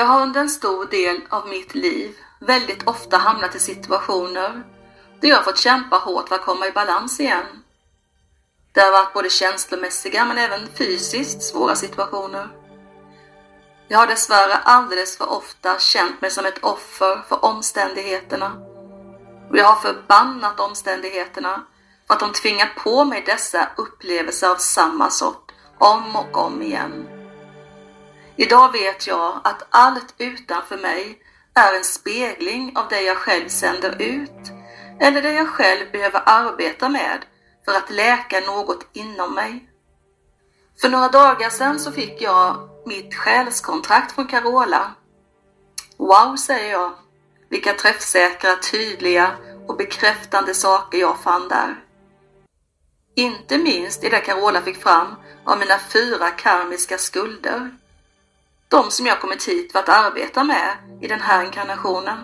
Jag har under en stor del av mitt liv väldigt ofta hamnat i situationer där jag fått kämpa hårt för att komma i balans igen. Det har varit både känslomässiga men även fysiskt svåra situationer. Jag har dessvärre alldeles för ofta känt mig som ett offer för omständigheterna. Och jag har förbannat omständigheterna för att de tvingar på mig dessa upplevelser av samma sort om och om igen. Idag vet jag att allt utanför mig är en spegling av det jag själv sänder ut eller det jag själv behöver arbeta med för att läka något inom mig. För några dagar sedan så fick jag mitt själskontrakt från Carola. Wow, säger jag. Vilka träffsäkra, tydliga och bekräftande saker jag fann där. Inte minst i det Carola fick fram av mina fyra karmiska skulder. De som jag kommit hit för att arbeta med i den här inkarnationen.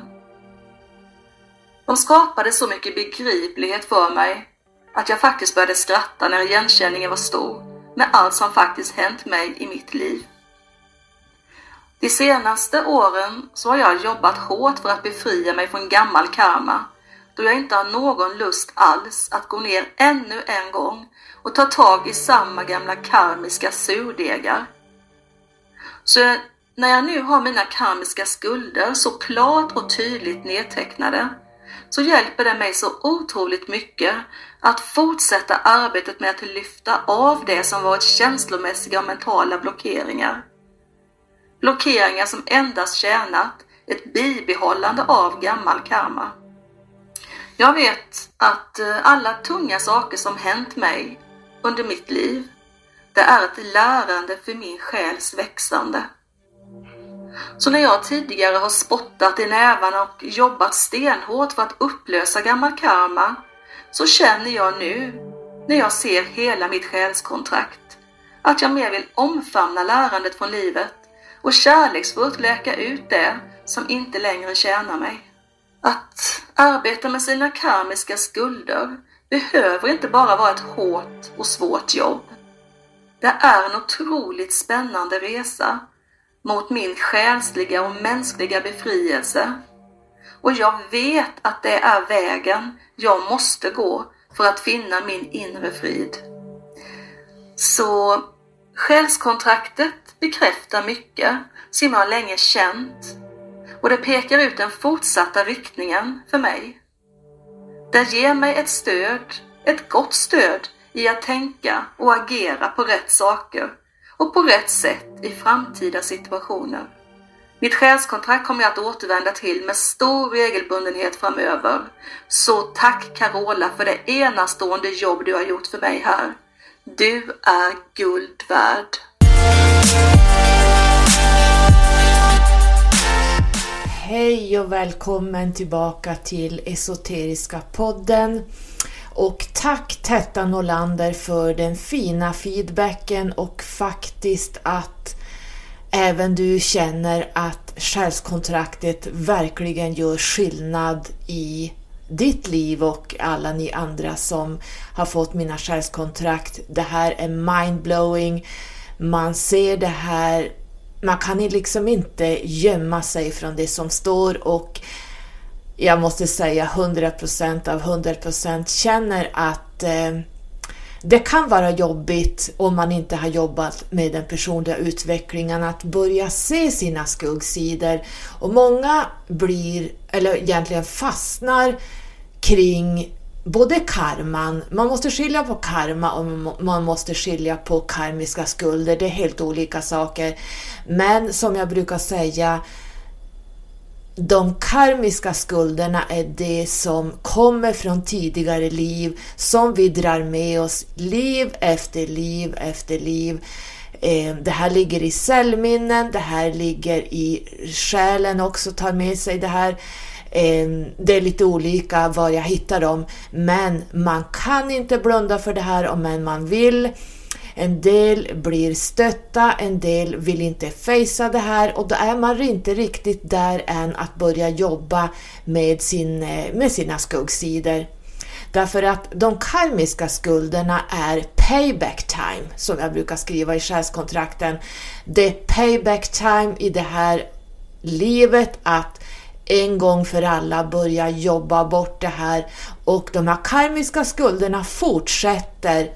De skapade så mycket begriplighet för mig att jag faktiskt började skratta när igenkänningen var stor med allt som faktiskt hänt mig i mitt liv. De senaste åren så har jag jobbat hårt för att befria mig från gammal karma då jag inte har någon lust alls att gå ner ännu en gång och ta tag i samma gamla karmiska surdegar. Så när jag nu har mina karmiska skulder så klart och tydligt nedtecknade så hjälper det mig så otroligt mycket att fortsätta arbetet med att lyfta av det som varit känslomässiga och mentala blockeringar. Blockeringar som endast tjänat ett bibehållande av gammal karma. Jag vet att eh, alla tunga saker som hänt mig under mitt liv, det är ett lärande för min själs växande. Så när jag tidigare har spottat i nävarna och jobbat stenhårt för att upplösa gammal karma, så känner jag nu, när jag ser hela mitt själskontrakt, att jag mer vill omfamna lärandet från livet och kärleksfullt läka ut det som inte längre tjänar mig. Att arbeta med sina karmiska skulder behöver inte bara vara ett hårt och svårt jobb. Det är en otroligt spännande resa mot min själsliga och mänskliga befrielse. Och jag vet att det är vägen jag måste gå för att finna min inre frid. Så själskontraktet bekräftar mycket som jag länge känt och det pekar ut den fortsatta riktningen för mig. Det ger mig ett stöd, ett gott stöd i att tänka och agera på rätt saker och på rätt sätt i framtida situationer. Mitt själskontrakt kommer jag att återvända till med stor regelbundenhet framöver. Så tack Carola för det enastående jobb du har gjort för mig här. Du är guld värd. Hej och välkommen tillbaka till Esoteriska podden. Och tack Tetta Norlander för den fina feedbacken och faktiskt att även du känner att själskontraktet verkligen gör skillnad i ditt liv och alla ni andra som har fått mina själskontrakt. Det här är mindblowing. Man ser det här, man kan liksom inte gömma sig från det som står och jag måste säga 100% av 100% känner att eh, det kan vara jobbigt om man inte har jobbat med den personliga utvecklingen att börja se sina skuggsidor. Och många blir, eller egentligen fastnar kring både karman, man måste skilja på karma och man måste skilja på karmiska skulder, det är helt olika saker. Men som jag brukar säga, de karmiska skulderna är det som kommer från tidigare liv, som vi drar med oss liv efter liv efter liv. Eh, det här ligger i cellminnen, det här ligger i själen också, tar med sig det här. Eh, det är lite olika var jag hittar dem, men man kan inte blunda för det här om man vill. En del blir stötta, en del vill inte fejsa det här och då är man inte riktigt där än att börja jobba med, sin, eh, med sina skuggsidor. Därför att de karmiska skulderna är payback time, som jag brukar skriva i själskontrakten. Det är payback time i det här livet att en gång för alla börja jobba bort det här och de här karmiska skulderna fortsätter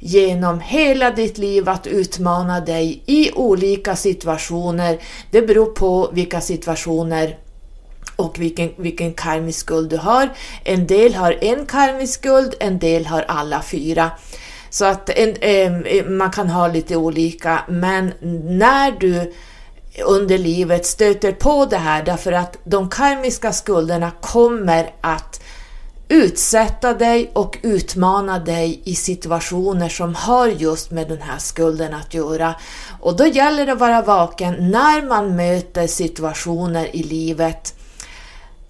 genom hela ditt liv att utmana dig i olika situationer. Det beror på vilka situationer och vilken, vilken karmisk skuld du har. En del har en karmisk skuld, en del har alla fyra. Så att en, eh, man kan ha lite olika, men när du under livet stöter på det här därför att de karmiska skulderna kommer att utsätta dig och utmana dig i situationer som har just med den här skulden att göra. Och då gäller det att vara vaken när man möter situationer i livet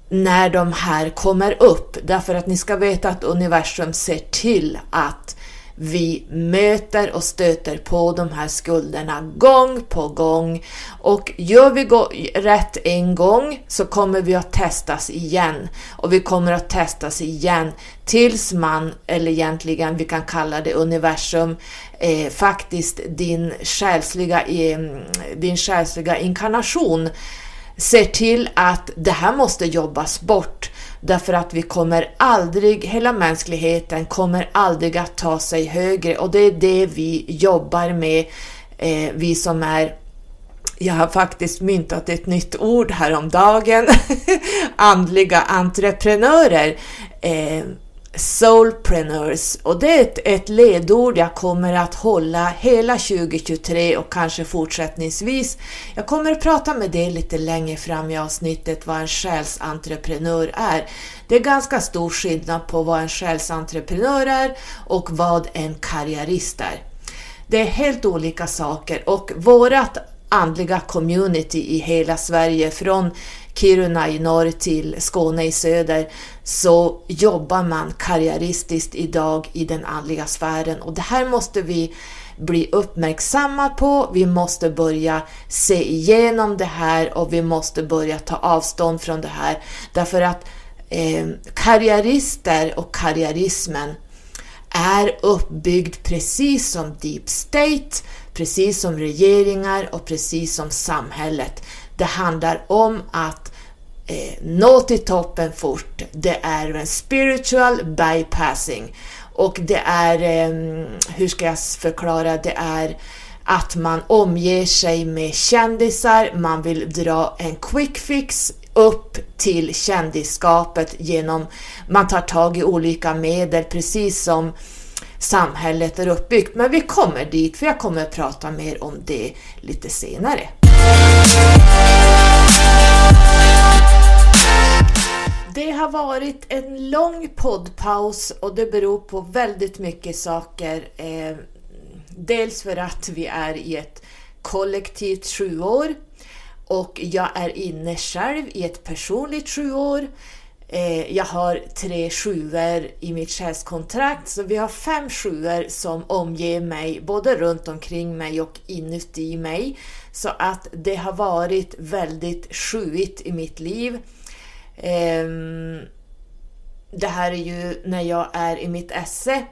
när de här kommer upp. Därför att ni ska veta att universum ser till att vi möter och stöter på de här skulderna gång på gång. Och gör vi rätt en gång så kommer vi att testas igen. Och vi kommer att testas igen tills man, eller egentligen vi kan kalla det universum, eh, faktiskt din själsliga, eh, din själsliga inkarnation ser till att det här måste jobbas bort. Därför att vi kommer aldrig, hela mänskligheten kommer aldrig att ta sig högre. Och det är det vi jobbar med, eh, vi som är jag har faktiskt myntat ett nytt ord häromdagen, andliga entreprenörer. Eh, Soulpreneurs och det är ett, ett ledord jag kommer att hålla hela 2023 och kanske fortsättningsvis. Jag kommer att prata med dig lite längre fram i avsnittet vad en själsentreprenör är. Det är ganska stor skillnad på vad en själsentreprenör är och vad en karriärist är. Det är helt olika saker och vårat andliga community i hela Sverige från Kiruna i norr till Skåne i söder så jobbar man karriäristiskt idag i den andliga sfären. Och det här måste vi bli uppmärksamma på, vi måste börja se igenom det här och vi måste börja ta avstånd från det här. Därför att eh, karriärister och karriärismen är uppbyggd precis som deep state, precis som regeringar och precis som samhället. Det handlar om att eh, nå till toppen fort. Det är en spiritual bypassing. Och det är, eh, hur ska jag förklara, det är att man omger sig med kändisar, man vill dra en quick fix upp till kändisskapet genom, man tar tag i olika medel precis som samhället är uppbyggt. Men vi kommer dit, för jag kommer att prata mer om det lite senare. Det har varit en lång poddpaus och det beror på väldigt mycket saker. Eh, dels för att vi är i ett kollektivt sjuår och jag är inne själv i ett personligt sjuår. Eh, jag har tre sjuor i mitt själskontrakt, så vi har fem sjuor som omger mig, både runt omkring mig och inuti mig. Så att det har varit väldigt sjuigt i mitt liv. Ehm, det här är ju när jag är i mitt esse.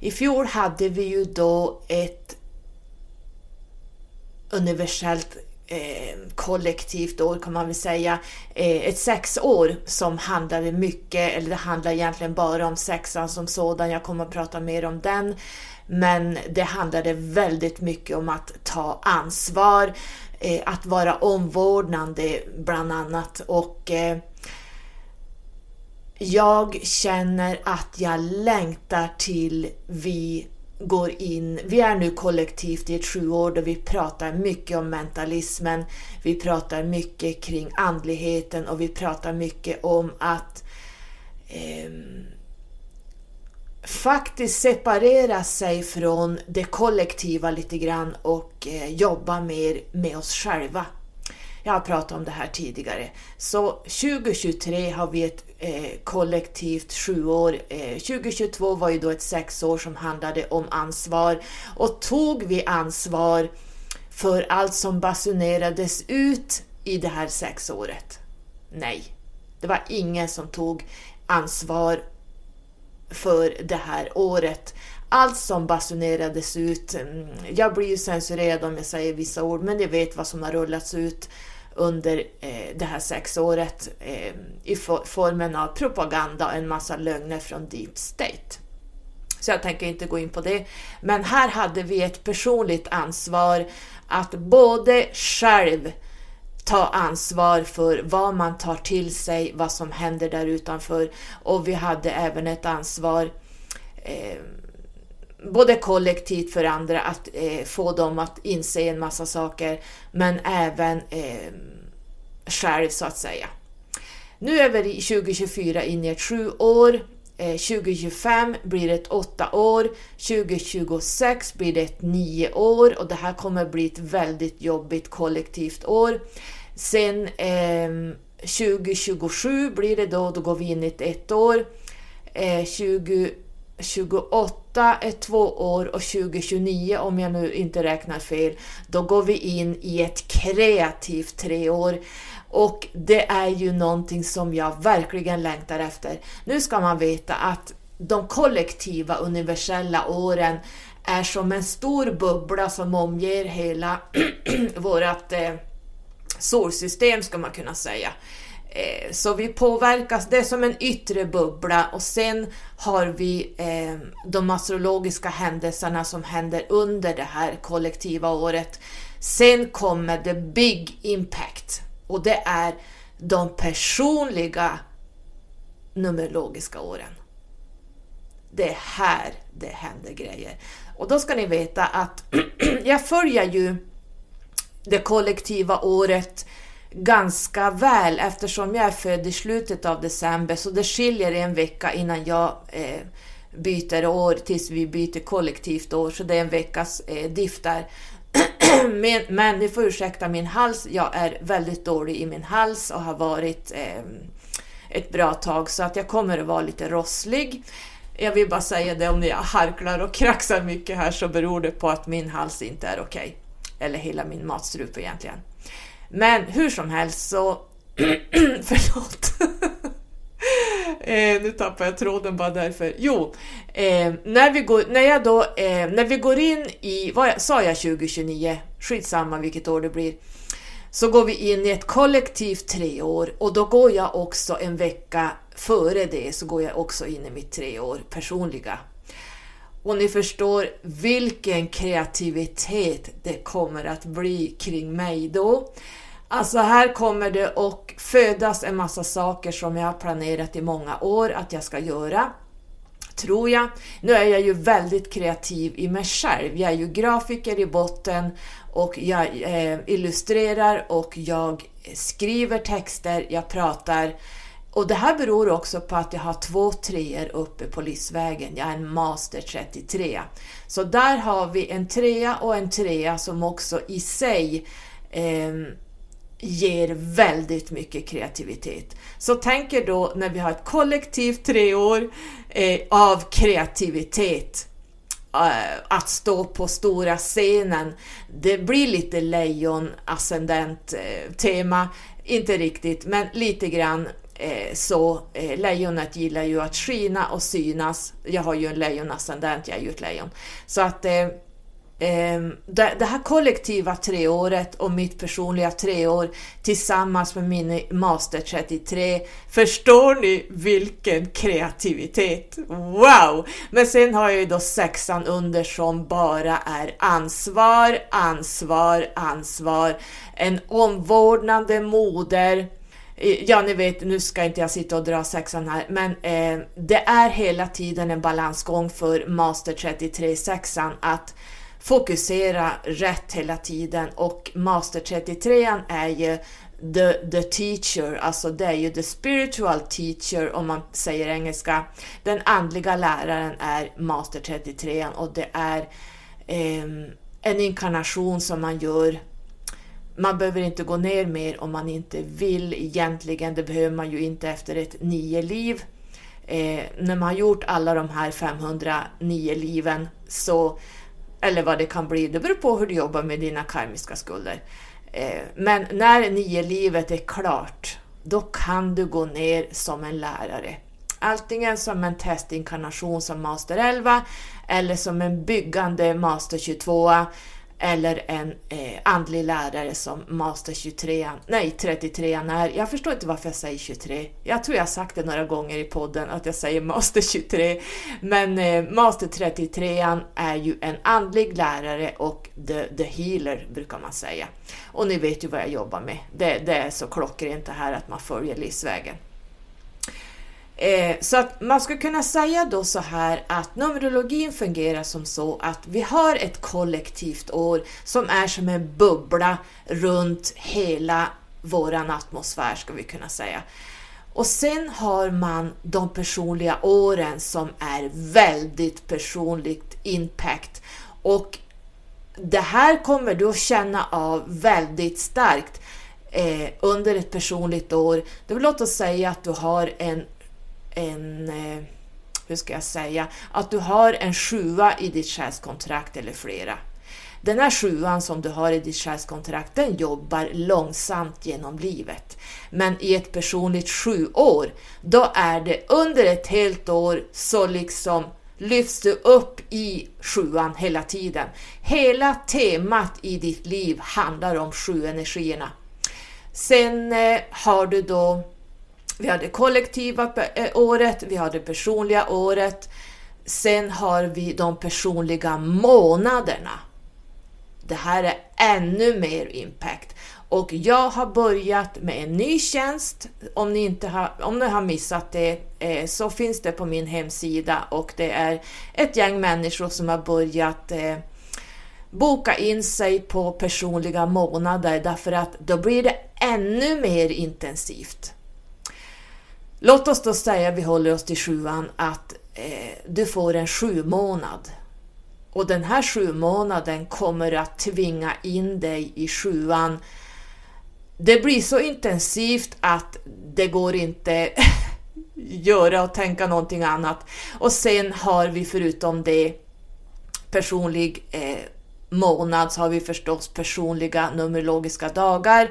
I fjol hade vi ju då ett universellt eh, kollektivt år kan man väl säga, eh, ett sexår som handlade mycket, eller det handlar egentligen bara om sexan som sådan, jag kommer att prata mer om den, men det handlade väldigt mycket om att ta ansvar, eh, att vara omvårdnande bland annat. Och eh, jag känner att jag längtar till vi går in, vi är nu kollektivt i ett sjuår då vi pratar mycket om mentalismen, vi pratar mycket kring andligheten och vi pratar mycket om att eh, faktiskt separera sig från det kollektiva lite grann och eh, jobba mer med oss själva. Jag har pratat om det här tidigare. Så 2023 har vi ett eh, kollektivt sjuår. Eh, 2022 var ju då ett sexår som handlade om ansvar. Och tog vi ansvar för allt som basunerades ut i det här sexåret? Nej, det var ingen som tog ansvar för det här året. Allt som basunerades ut, mm, jag blir ju censurerad om jag säger vissa ord, men jag vet vad som har rullats ut under eh, det här sexåret eh, i formen av propaganda och en massa lögner från Deep State. Så jag tänker inte gå in på det. Men här hade vi ett personligt ansvar att både själv ta ansvar för vad man tar till sig, vad som händer där utanför och vi hade även ett ansvar eh, både kollektivt för andra att eh, få dem att inse en massa saker men även eh, själv så att säga. Nu är vi 2024 inne i ett sju år eh, 2025 blir det ett åtta år, 2026 blir det ett nio år och det här kommer bli ett väldigt jobbigt kollektivt år. Sen eh, 2027 blir det då, då går vi in i ett ett år. Eh, 28 är två år och 2029, om jag nu inte räknar fel, då går vi in i ett kreativt tre år. Och det är ju någonting som jag verkligen längtar efter. Nu ska man veta att de kollektiva universella åren är som en stor bubbla som omger hela vårt eh, solsystem ska man kunna säga. Eh, så vi påverkas, det är som en yttre bubbla och sen har vi eh, de astrologiska händelserna som händer under det här kollektiva året. Sen kommer the big impact och det är de personliga numerologiska åren. Det är här det händer grejer. Och då ska ni veta att jag följer ju det kollektiva året ganska väl eftersom jag är född i slutet av december så det skiljer en vecka innan jag eh, byter år tills vi byter kollektivt år så det är en veckas eh, diff där. men, men ni får ursäkta min hals, jag är väldigt dålig i min hals och har varit eh, ett bra tag så att jag kommer att vara lite rosslig. Jag vill bara säga det om jag harklar och kraxar mycket här så beror det på att min hals inte är okej. Okay. Eller hela min matstrupe egentligen. Men hur som helst så... Förlåt. eh, nu tappar jag tråden bara därför. Jo, eh, när, vi går, när, jag då, eh, när vi går in i, vad sa jag 2029? Skitsamma vilket år det blir. Så går vi in i ett kollektivt treår och då går jag också en vecka före det så går jag också in i mitt treår personliga och ni förstår vilken kreativitet det kommer att bli kring mig då. Alltså här kommer det att födas en massa saker som jag har planerat i många år att jag ska göra. Tror jag. Nu är jag ju väldigt kreativ i mig själv. Jag är ju grafiker i botten och jag eh, illustrerar och jag skriver texter, jag pratar och det här beror också på att jag har två treor uppe på livsvägen. Jag är en master 33. Så där har vi en trea och en trea som också i sig eh, ger väldigt mycket kreativitet. Så tänk er då när vi har ett kollektivt treår eh, av kreativitet eh, att stå på stora scenen. Det blir lite lejon ascendent eh, tema, inte riktigt, men lite grann Eh, så eh, lejonet gillar ju att skina och synas. Jag har ju en lejonascendent, jag är ju ett lejon. Så att eh, eh, det, det, här kollektiva treåret och mitt personliga treår tillsammans med min master 33, förstår ni vilken kreativitet? Wow! Men sen har jag ju då sexan under som bara är ansvar, ansvar, ansvar, en omvårdnande moder, Ja, ni vet, nu ska inte jag sitta och dra sexan här, men eh, det är hela tiden en balansgång för Master 33 sexan att fokusera rätt hela tiden och Master 33 är ju the, the teacher, alltså det är ju the spiritual teacher om man säger engelska. Den andliga läraren är Master 33 och det är eh, en inkarnation som man gör man behöver inte gå ner mer om man inte vill egentligen. Det behöver man ju inte efter ett nio liv. Eh, när man har gjort alla de här 509 liven, så, eller vad det kan bli, det beror på hur du jobbar med dina karmiska skulder. Eh, men när nio livet är klart, då kan du gå ner som en lärare. Antingen som en testinkarnation som Master 11 eller som en byggande Master 22 eller en eh, andlig lärare som Master 23, nej 33 är. Jag förstår inte varför jag säger 23. Jag tror jag har sagt det några gånger i podden att jag säger Master 23. Men eh, Master 33 är ju en andlig lärare och the, the healer brukar man säga. Och ni vet ju vad jag jobbar med. Det, det är så klockrent det här att man följer livsvägen. Eh, så att man skulle kunna säga då så här att Numerologin fungerar som så att vi har ett kollektivt år som är som en bubbla runt hela våran atmosfär ska vi kunna säga. Och sen har man de personliga åren som är väldigt personligt impact och det här kommer du att känna av väldigt starkt eh, under ett personligt år. Det vill låta säga att du har en en, eh, hur ska jag säga, att du har en sjua i ditt själskontrakt eller flera. Den här sjuan som du har i ditt själskontrakt, den jobbar långsamt genom livet. Men i ett personligt sjuår, då är det under ett helt år så liksom lyfts du upp i sjuan hela tiden. Hela temat i ditt liv handlar om sju energierna. Sen eh, har du då vi har det kollektiva eh, året, vi har det personliga året. Sen har vi de personliga månaderna. Det här är ännu mer impact. Och jag har börjat med en ny tjänst. Om ni, inte har, om ni har missat det eh, så finns det på min hemsida och det är ett gäng människor som har börjat eh, boka in sig på personliga månader därför att då blir det ännu mer intensivt. Låt oss då säga, vi håller oss till sjuan, att eh, du får en sju månad. Och den här sju månaden kommer att tvinga in dig i sjuan. Det blir så intensivt att det går inte göra och tänka någonting annat. Och sen har vi förutom det personlig eh, månad så har vi förstås personliga numerologiska dagar.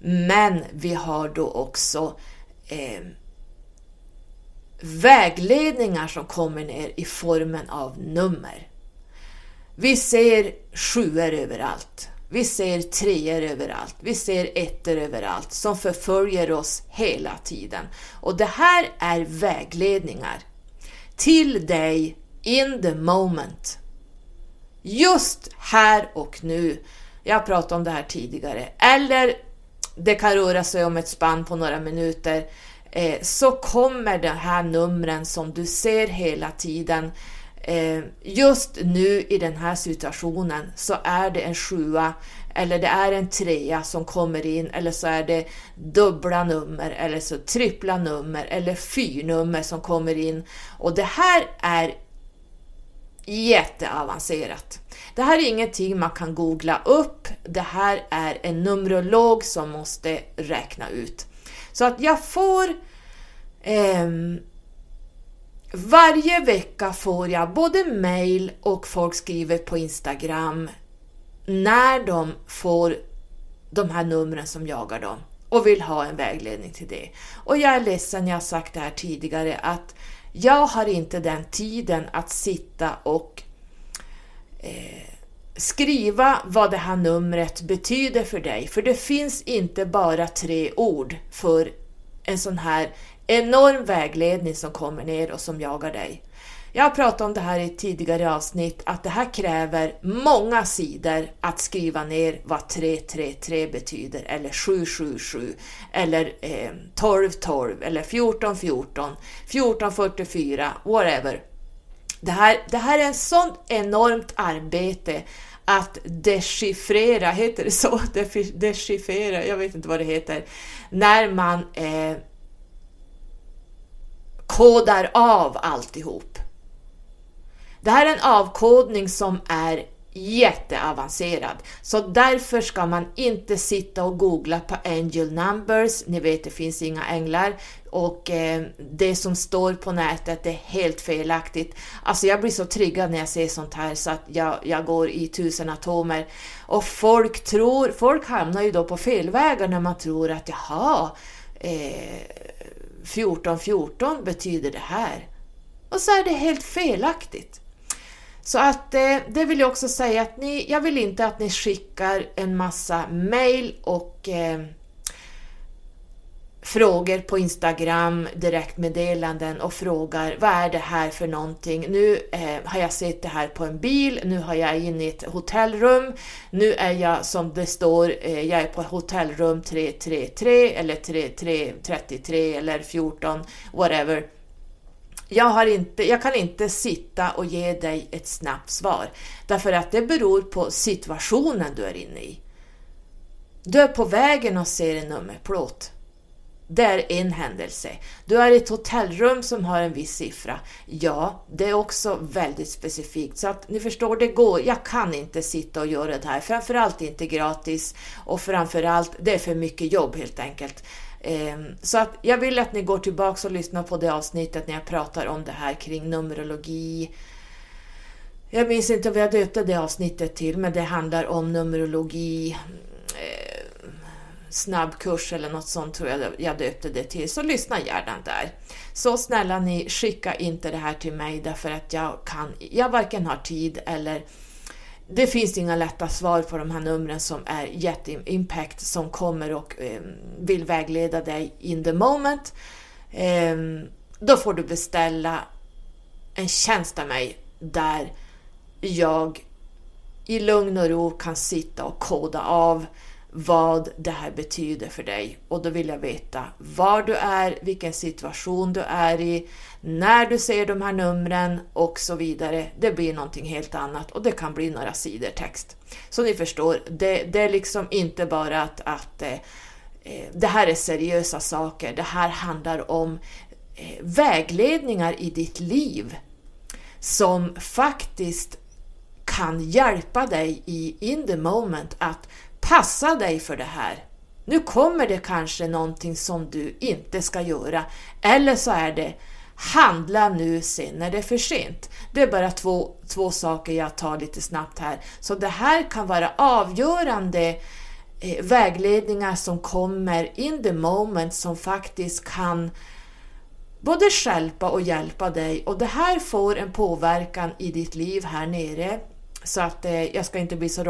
Men vi har då också eh, vägledningar som kommer ner i formen av nummer. Vi ser sjuor överallt. Vi ser treor överallt. Vi ser ettor överallt som förföljer oss hela tiden. Och det här är vägledningar till dig in the moment. Just här och nu. Jag pratade om det här tidigare. Eller det kan röra sig om ett spann på några minuter Eh, så kommer de här numren som du ser hela tiden eh, just nu i den här situationen så är det en sjua eller det är en trea som kommer in eller så är det dubbla nummer eller så trippla nummer eller fyrnummer som kommer in och det här är jätteavancerat. Det här är ingenting man kan googla upp. Det här är en numerolog som måste räkna ut. Så att jag får eh, varje vecka får jag både mail och folk skriver på Instagram när de får de här numren som jagar dem och vill ha en vägledning till det. Och jag är ledsen, jag har sagt det här tidigare, att jag har inte den tiden att sitta och skriva vad det här numret betyder för dig. För det finns inte bara tre ord för en sån här enorm vägledning som kommer ner och som jagar dig. Jag har pratat om det här i ett tidigare avsnitt, att det här kräver många sidor att skriva ner vad 333 betyder, eller 777, eller eh, 1212, eller 1414, 1444, whatever. Det här, det här är ett sånt enormt arbete att dechiffrera, heter det så? Dechiffrera, jag vet inte vad det heter, när man eh, kodar av alltihop. Det här är en avkodning som är jätteavancerad. Så därför ska man inte sitta och googla på angel numbers. Ni vet, det finns inga änglar och eh, det som står på nätet är helt felaktigt. Alltså jag blir så triggad när jag ser sånt här så att jag, jag går i tusen atomer. Och folk tror, folk hamnar ju då på fel vägar när man tror att jaha, eh, 1414 betyder det här. Och så är det helt felaktigt. Så att eh, det vill jag också säga att ni, jag vill inte att ni skickar en massa mail och eh, frågor på Instagram, direktmeddelanden och frågar vad är det här för någonting? Nu eh, har jag sett det här på en bil, nu har jag in i ett hotellrum, nu är jag som det står, eh, jag är på hotellrum 333 eller 3333 eller 14, whatever. Jag, har inte, jag kan inte sitta och ge dig ett snabbt svar, därför att det beror på situationen du är inne i. Du är på vägen och ser en nummerplåt. Det är en händelse. Du är i ett hotellrum som har en viss siffra. Ja, det är också väldigt specifikt. Så att ni förstår, det går. Jag kan inte sitta och göra det här. Framförallt inte gratis och framförallt, det är för mycket jobb helt enkelt. Ehm, så att jag vill att ni går tillbaka och lyssnar på det avsnittet när jag pratar om det här kring numerologi. Jag minns inte vad jag döpte det avsnittet till, men det handlar om numerologi, ehm, snabbkurs eller något sånt tror jag jag döpte det till, så lyssna gärna där. Så snälla ni, skicka inte det här till mig därför att jag kan, jag varken har tid eller det finns inga lätta svar på de här numren som är jätteimpact som kommer och eh, vill vägleda dig in the moment. Eh, då får du beställa en tjänst av mig där jag i lugn och ro kan sitta och koda av vad det här betyder för dig. Och då vill jag veta var du är, vilken situation du är i, när du ser de här numren och så vidare. Det blir någonting helt annat och det kan bli några sidor text. Så ni förstår, det, det är liksom inte bara att, att eh, eh det här är seriösa saker, det här handlar om eh, vägledningar i ditt liv som faktiskt kan hjälpa dig i in the moment att Passa dig för det här. Nu kommer det kanske någonting som du inte ska göra. Eller så är det handla nu, sen när det är för sent. Det är bara två, två saker jag tar lite snabbt här. Så det här kan vara avgörande eh, vägledningar som kommer in the moment som faktiskt kan både skälpa och hjälpa dig och det här får en påverkan i ditt liv här nere så att eh, jag ska inte bli så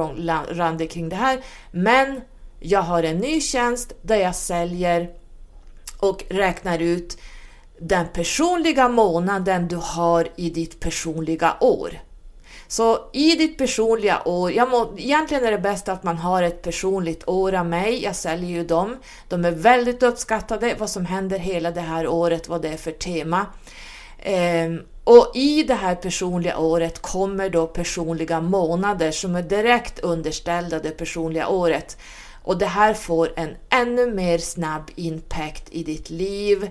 randig kring det här. Men jag har en ny tjänst där jag säljer och räknar ut den personliga månaden du har i ditt personliga år. Så i ditt personliga år, jag må, egentligen är det bäst att man har ett personligt år av mig, jag säljer ju dem. De är väldigt uppskattade, vad som händer hela det här året, vad det är för tema. Ehm, och i det här personliga året kommer då personliga månader som är direkt underställda det personliga året. Och det här får en ännu mer snabb impact i ditt liv.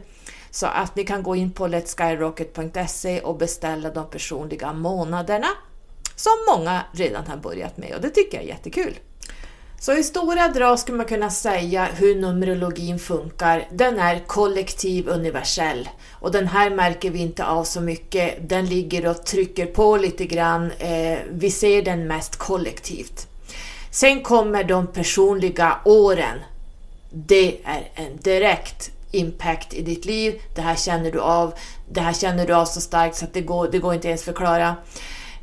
Så att ni kan gå in på letskyrocket.se och beställa de personliga månaderna som många redan har börjat med och det tycker jag är jättekul. Så i stora drag skulle man kunna säga hur Numerologin funkar. Den är kollektiv universell och den här märker vi inte av så mycket. Den ligger och trycker på lite grann. Eh, vi ser den mest kollektivt. Sen kommer de personliga åren. Det är en direkt impact i ditt liv. Det här känner du av. Det här känner du av så starkt så att det går, det går inte ens förklara.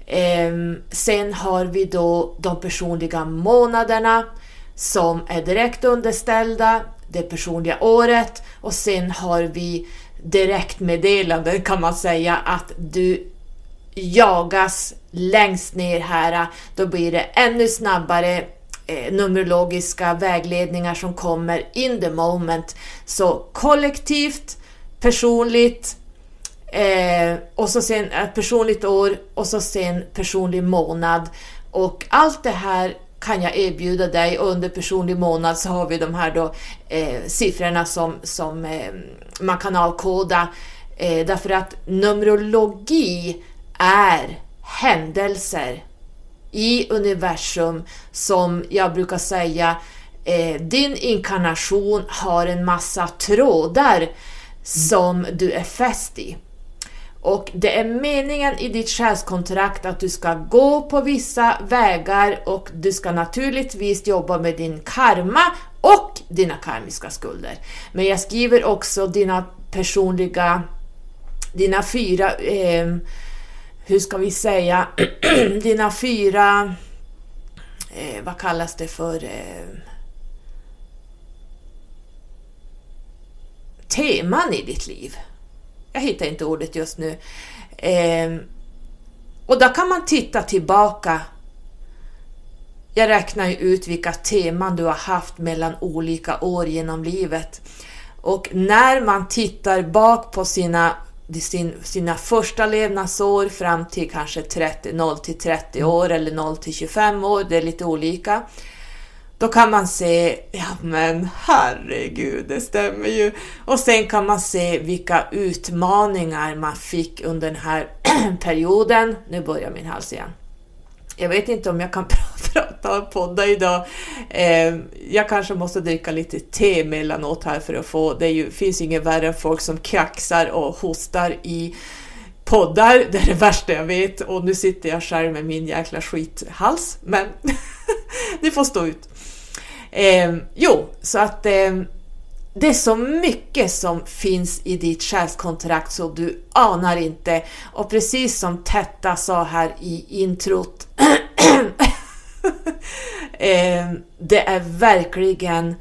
Ehm, sen har vi då de personliga månaderna som är direkt underställda det personliga året och sen har vi direktmeddelanden kan man säga att du jagas längst ner här. Då blir det ännu snabbare eh, numerologiska vägledningar som kommer in the moment. Så kollektivt, personligt, Eh, och så sen ett personligt år och så sen personlig månad. Och allt det här kan jag erbjuda dig och under personlig månad så har vi de här då eh, siffrorna som, som eh, man kan avkoda. Eh, därför att Numerologi är händelser i universum som jag brukar säga eh, din inkarnation har en massa trådar som du är fäst i. Och det är meningen i ditt själskontrakt att du ska gå på vissa vägar och du ska naturligtvis jobba med din karma och dina karmiska skulder. Men jag skriver också dina personliga, dina fyra eh, hur ska vi säga, dina fyra, eh, vad kallas det för, eh, teman i ditt liv. Jag hittar inte ordet just nu. Eh, och då kan man titta tillbaka. Jag räknar ju ut vilka teman du har haft mellan olika år genom livet. Och när man tittar bak på sina, sin, sina första levnadsår fram till kanske 30, 0 till 30 år eller 0 till 25 år, det är lite olika. Då kan man se, ja men herregud, det stämmer ju. Och sen kan man se vilka utmaningar man fick under den här perioden. Nu börjar min hals igen. Jag vet inte om jag kan prata och podda idag. Eh, jag kanske måste dricka lite te mellanåt här för att få... Det ju, finns ju inget värre än folk som kraxar och hostar i poddar. Det är det värsta jag vet och nu sitter jag själv med min jäkla skithals. Men det får stå ut. Eh, jo, så att eh, det är så mycket som finns i ditt själskontrakt så du anar inte. Och precis som Tetta sa här i introt, eh, det är verkligen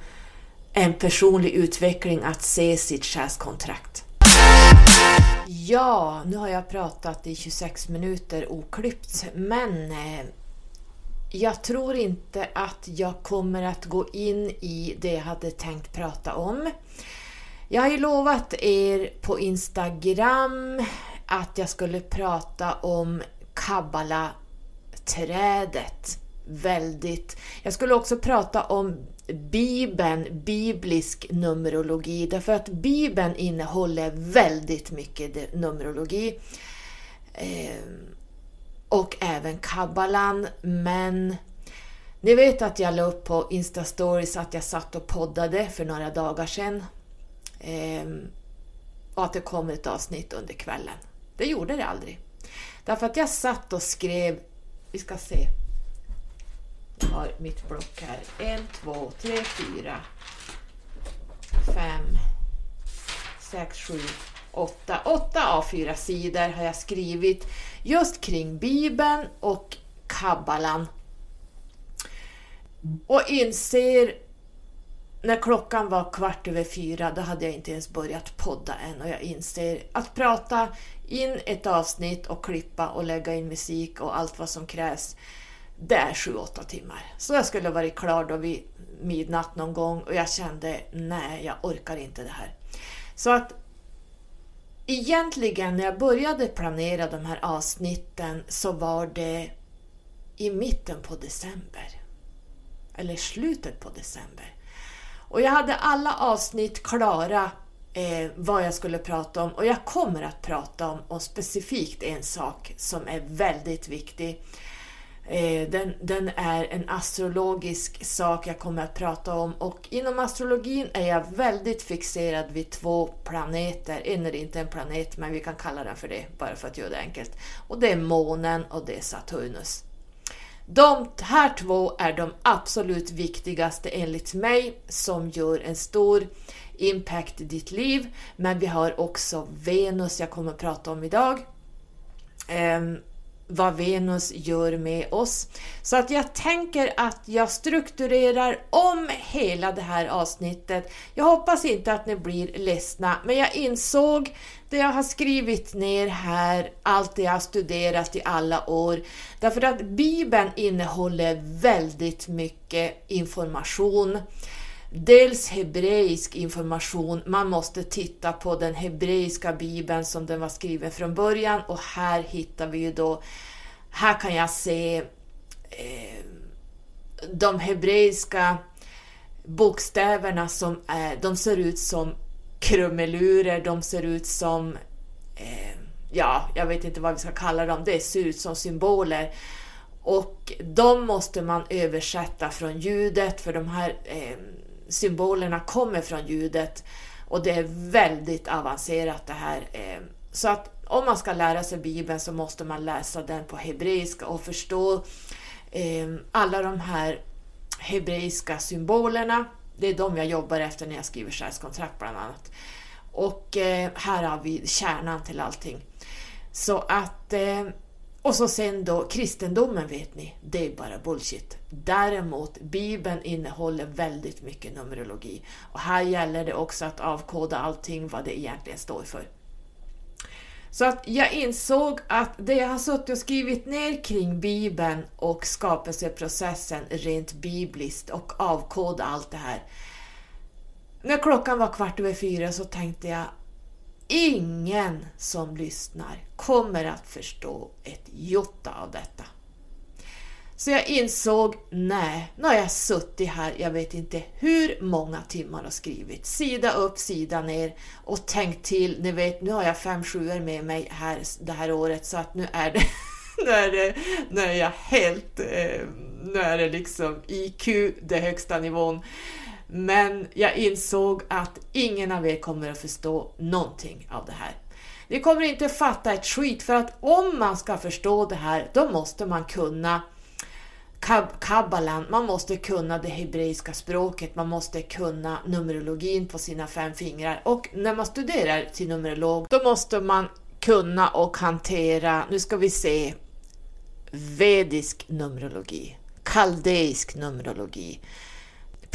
en personlig utveckling att se sitt själskontrakt. Ja, nu har jag pratat i 26 minuter oklippt, men eh, jag tror inte att jag kommer att gå in i det jag hade tänkt prata om. Jag har ju lovat er på Instagram att jag skulle prata om Kabbala-trädet. Väldigt. Jag skulle också prata om Bibeln, biblisk numerologi, därför att Bibeln innehåller väldigt mycket numerologi. Ehm, och även kabbalan, men ni vet att jag la upp på Insta-stories att jag satt och poddade för några dagar sedan. Ehm, och att det kom ett avsnitt under kvällen. Det gjorde det aldrig. Därför att jag satt och skrev, vi ska se, jag har mitt block här. En, två, tre, fyra, fem, sex, sju, åtta, åtta A4 sidor har jag skrivit just kring Bibeln och Kabbalan. Och inser när klockan var kvart över fyra, då hade jag inte ens börjat podda än och jag inser att prata in ett avsnitt och klippa och lägga in musik och allt vad som krävs, det är sju, åtta timmar. Så jag skulle varit klar då vid midnatt någon gång och jag kände, nej, jag orkar inte det här. Så att egentligen när jag började planera de här avsnitten så var det i mitten på december. Eller slutet på december. Och jag hade alla avsnitt klara eh, vad jag skulle prata om och jag kommer att prata om, om specifikt en sak som är väldigt viktig. Eh, den, den, är en astrologisk sak jag kommer att prata om och inom astrologin är jag väldigt fixerad vid två planeter. En är inte en planet, men vi kan kalla den för det, bara för att göra det enkelt. Och det är månen och det är Saturnus. De här två är de absolut viktigaste enligt mig som gör en stor impact i ditt liv. Men vi har också Venus jag kommer att prata om idag. Um, vad Venus gör med oss. Så att jag tänker att jag strukturerar om hela det här avsnittet. Jag hoppas inte att ni blir ledsna, men jag insåg det jag har skrivit ner här, allt det jag har studerat i alla år. Därför att Bibeln innehåller väldigt mycket information. Dels hebreisk information, man måste titta på den hebreiska bibeln som den var skriven från början. Och här hittar vi ju då, här kan jag se eh, de hebreiska bokstäverna som är, de ser ut som krumelurer, de ser ut som, eh, ja, jag vet inte vad vi ska kalla dem, det ser ut som symboler. Och de måste man översätta från ljudet för de här eh, symbolerna kommer från ljudet och det är väldigt avancerat det här. Eh, så att om man ska lära sig Bibeln så måste man läsa den på hebreiska och förstå eh, alla de här hebreiska symbolerna. Det är de jag jobbar efter när jag skriver själskontrakt bland annat. Och eh, här har vi kärnan till allting. Så att och så sen då kristendomen vet ni, det är bara bullshit. Däremot, Bibeln innehåller väldigt mycket numerologi. Och här gäller det också att avkoda allting vad det egentligen står för. Så att jag insåg att det jag har suttit och skrivit ner kring Bibeln och skapelseprocessen rent bibliskt och avkoda allt det här. När klockan var kvart över fyra så tänkte jag ingen som lyssnar kommer att förstå ett jota av detta. Så jag insåg, nej, nu har jag suttit här, jag vet inte hur många timmar och skrivit, sida upp, sida ner och tänkt till, ni vet, nu har jag fem sjuor med mig här det här året så att nu är det, nu är det, nu är jag helt, eh, nu är det liksom IQ, det högsta nivån. Men jag insåg att ingen av er kommer att förstå någonting av det här. Ni kommer inte fatta ett skit för att om man ska förstå det här, då måste man kunna kabbalan, man måste kunna det hebreiska språket, man måste kunna numerologin på sina fem fingrar. Och när man studerar till numerolog, då måste man kunna och hantera, nu ska vi se, vedisk numerologi, kaldeisk numerologi,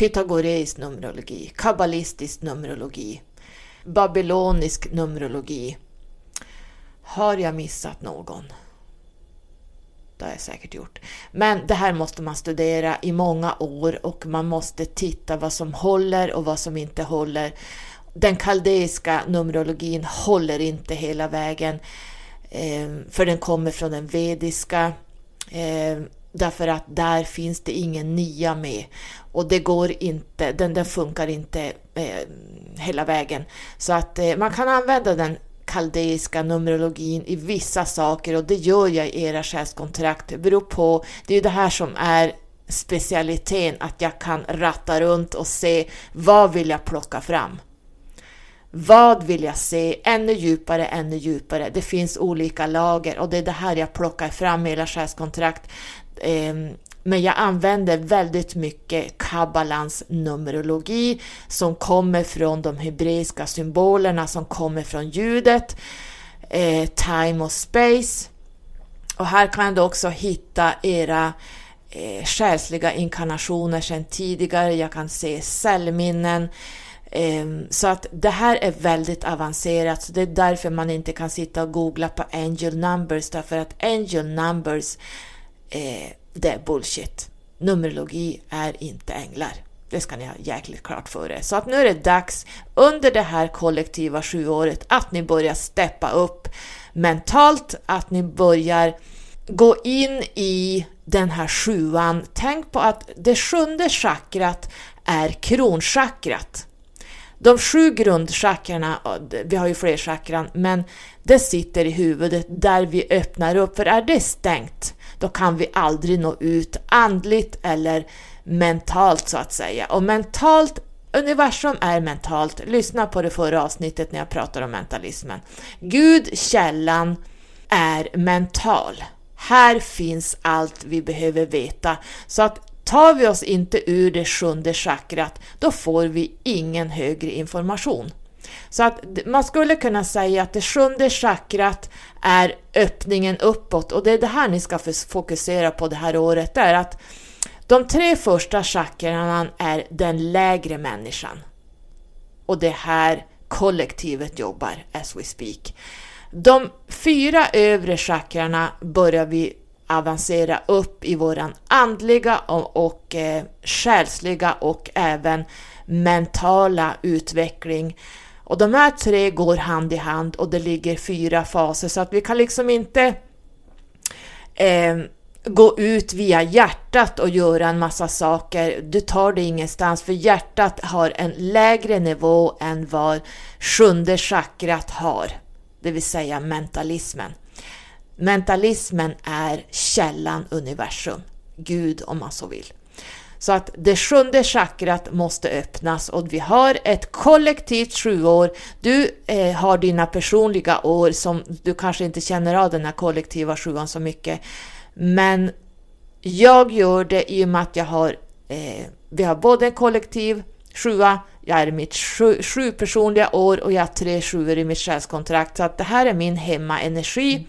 pythagoreisk numerologi, kabbalistisk numerologi, babylonisk numerologi. Har jag missat någon? Det har jag säkert gjort. Men det här måste man studera i många år och man måste titta vad som håller och vad som inte håller. Den kaldeiska numerologin håller inte hela vägen eh, för den kommer från den vediska eh, därför att där finns det ingen nia med och det går inte, den, den funkar inte eh, hela vägen. Så att eh, man kan använda den kaldeiska numerologin i vissa saker och det gör jag i era själskontrakt. Det beror på, det är ju det här som är specialiteten, att jag kan ratta runt och se vad vill jag plocka fram. Vad vill jag se? Ännu djupare, ännu djupare. Det finns olika lager och det är det här jag plockar fram i era själskontrakt. Ehm, men jag använder väldigt mycket kabbalans numerologi som kommer från de hebreiska symbolerna som kommer från ljudet, eh, time och space. Och här kan du också hitta era eh, själsliga inkarnationer sedan tidigare. Jag kan se cellminnen. Eh, så att det här är väldigt avancerat, så det är därför man inte kan sitta och googla på angel numbers, därför att angel numbers eh, det är bullshit. Numerologi är inte änglar. Det ska ni ha jäkligt klart för er. Så att nu är det dags under det här kollektiva sjuåret att ni börjar steppa upp mentalt, att ni börjar gå in i den här sjuan. Tänk på att det sjunde chakrat är kronchakrat. De sju grundchakrarna, vi har ju fler chakran, men det sitter i huvudet där vi öppnar upp, för är det stängt, då kan vi aldrig nå ut andligt eller mentalt så att säga. Och mentalt, universum är mentalt. Lyssna på det förra avsnittet när jag pratar om mentalismen. Gud, källan, är mental. Här finns allt vi behöver veta. Så att tar vi oss inte ur det sjunde chakrat, då får vi ingen högre information. Så att man skulle kunna säga att det sjunde chakrat är öppningen uppåt och det är det här ni ska fokusera på det här året. Det är att de tre första chakrarna är den lägre människan. Och det är här kollektivet jobbar as we speak. De fyra övre chakrarna börjar vi avancera upp i våran andliga och, och eh, själsliga och även mentala utveckling. Och de här tre går hand i hand och det ligger fyra faser så att vi kan liksom inte eh, gå ut via hjärtat och göra en massa saker. Du tar det ingenstans för hjärtat har en lägre nivå än vad sjunde chakrat har, det vill säga mentalismen. Mentalismen är källan universum, Gud om man så vill. Så att det sjunde chakrat måste öppnas och vi har ett kollektivt sjuår. Du eh, har dina personliga år som du kanske inte känner av den här kollektiva sjuan så mycket. Men jag gör det i och med att jag har, eh, vi har både en kollektiv sjua, jag är i mitt sju, sju personliga år och jag har tre sjuor i mitt själskontrakt. Så att det här är min hemmaenergi.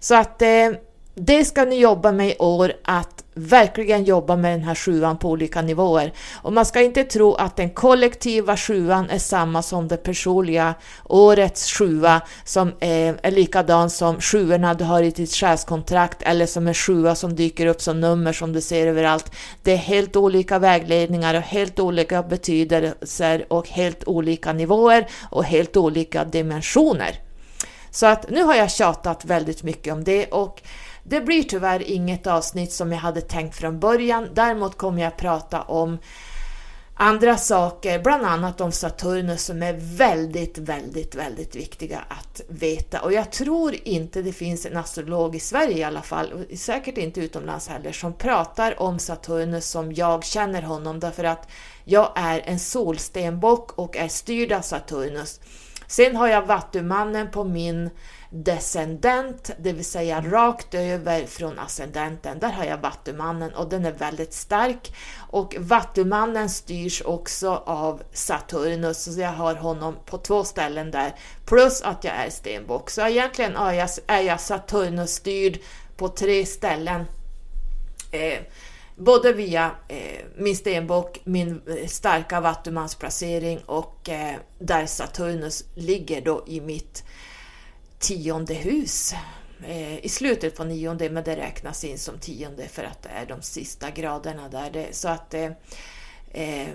Så att eh, det ska ni jobba med i år, att verkligen jobba med den här sjuan på olika nivåer. Och man ska inte tro att den kollektiva sjuan är samma som det personliga årets sjua som är, är likadan som sjuorna du har i ditt själskontrakt eller som en sjua som dyker upp som nummer som du ser överallt. Det är helt olika vägledningar och helt olika betydelser och helt olika nivåer och helt olika dimensioner. Så att nu har jag tjatat väldigt mycket om det och det blir tyvärr inget avsnitt som jag hade tänkt från början. Däremot kommer jag prata om andra saker, bland annat om Saturnus som är väldigt, väldigt, väldigt viktiga att veta. Och jag tror inte det finns en astrolog i Sverige i alla fall, och säkert inte utomlands heller, som pratar om Saturnus som jag känner honom därför att jag är en solstenbock och är styrd av Saturnus. Sen har jag Vattumannen på min descendent, det vill säga rakt över från ascendenten. Där har jag Vattumannen och den är väldigt stark. Och Vattumannen styrs också av Saturnus, så jag har honom på två ställen där. Plus att jag är stenbock. Så egentligen är jag, är jag Saturnus-styrd på tre ställen. Eh, både via eh, min stenbock, min eh, starka vattumansplacering och eh, där Saturnus ligger då i mitt tionde hus eh, i slutet på nionde, men det räknas in som tionde för att det är de sista graderna där. Det, så att eh, eh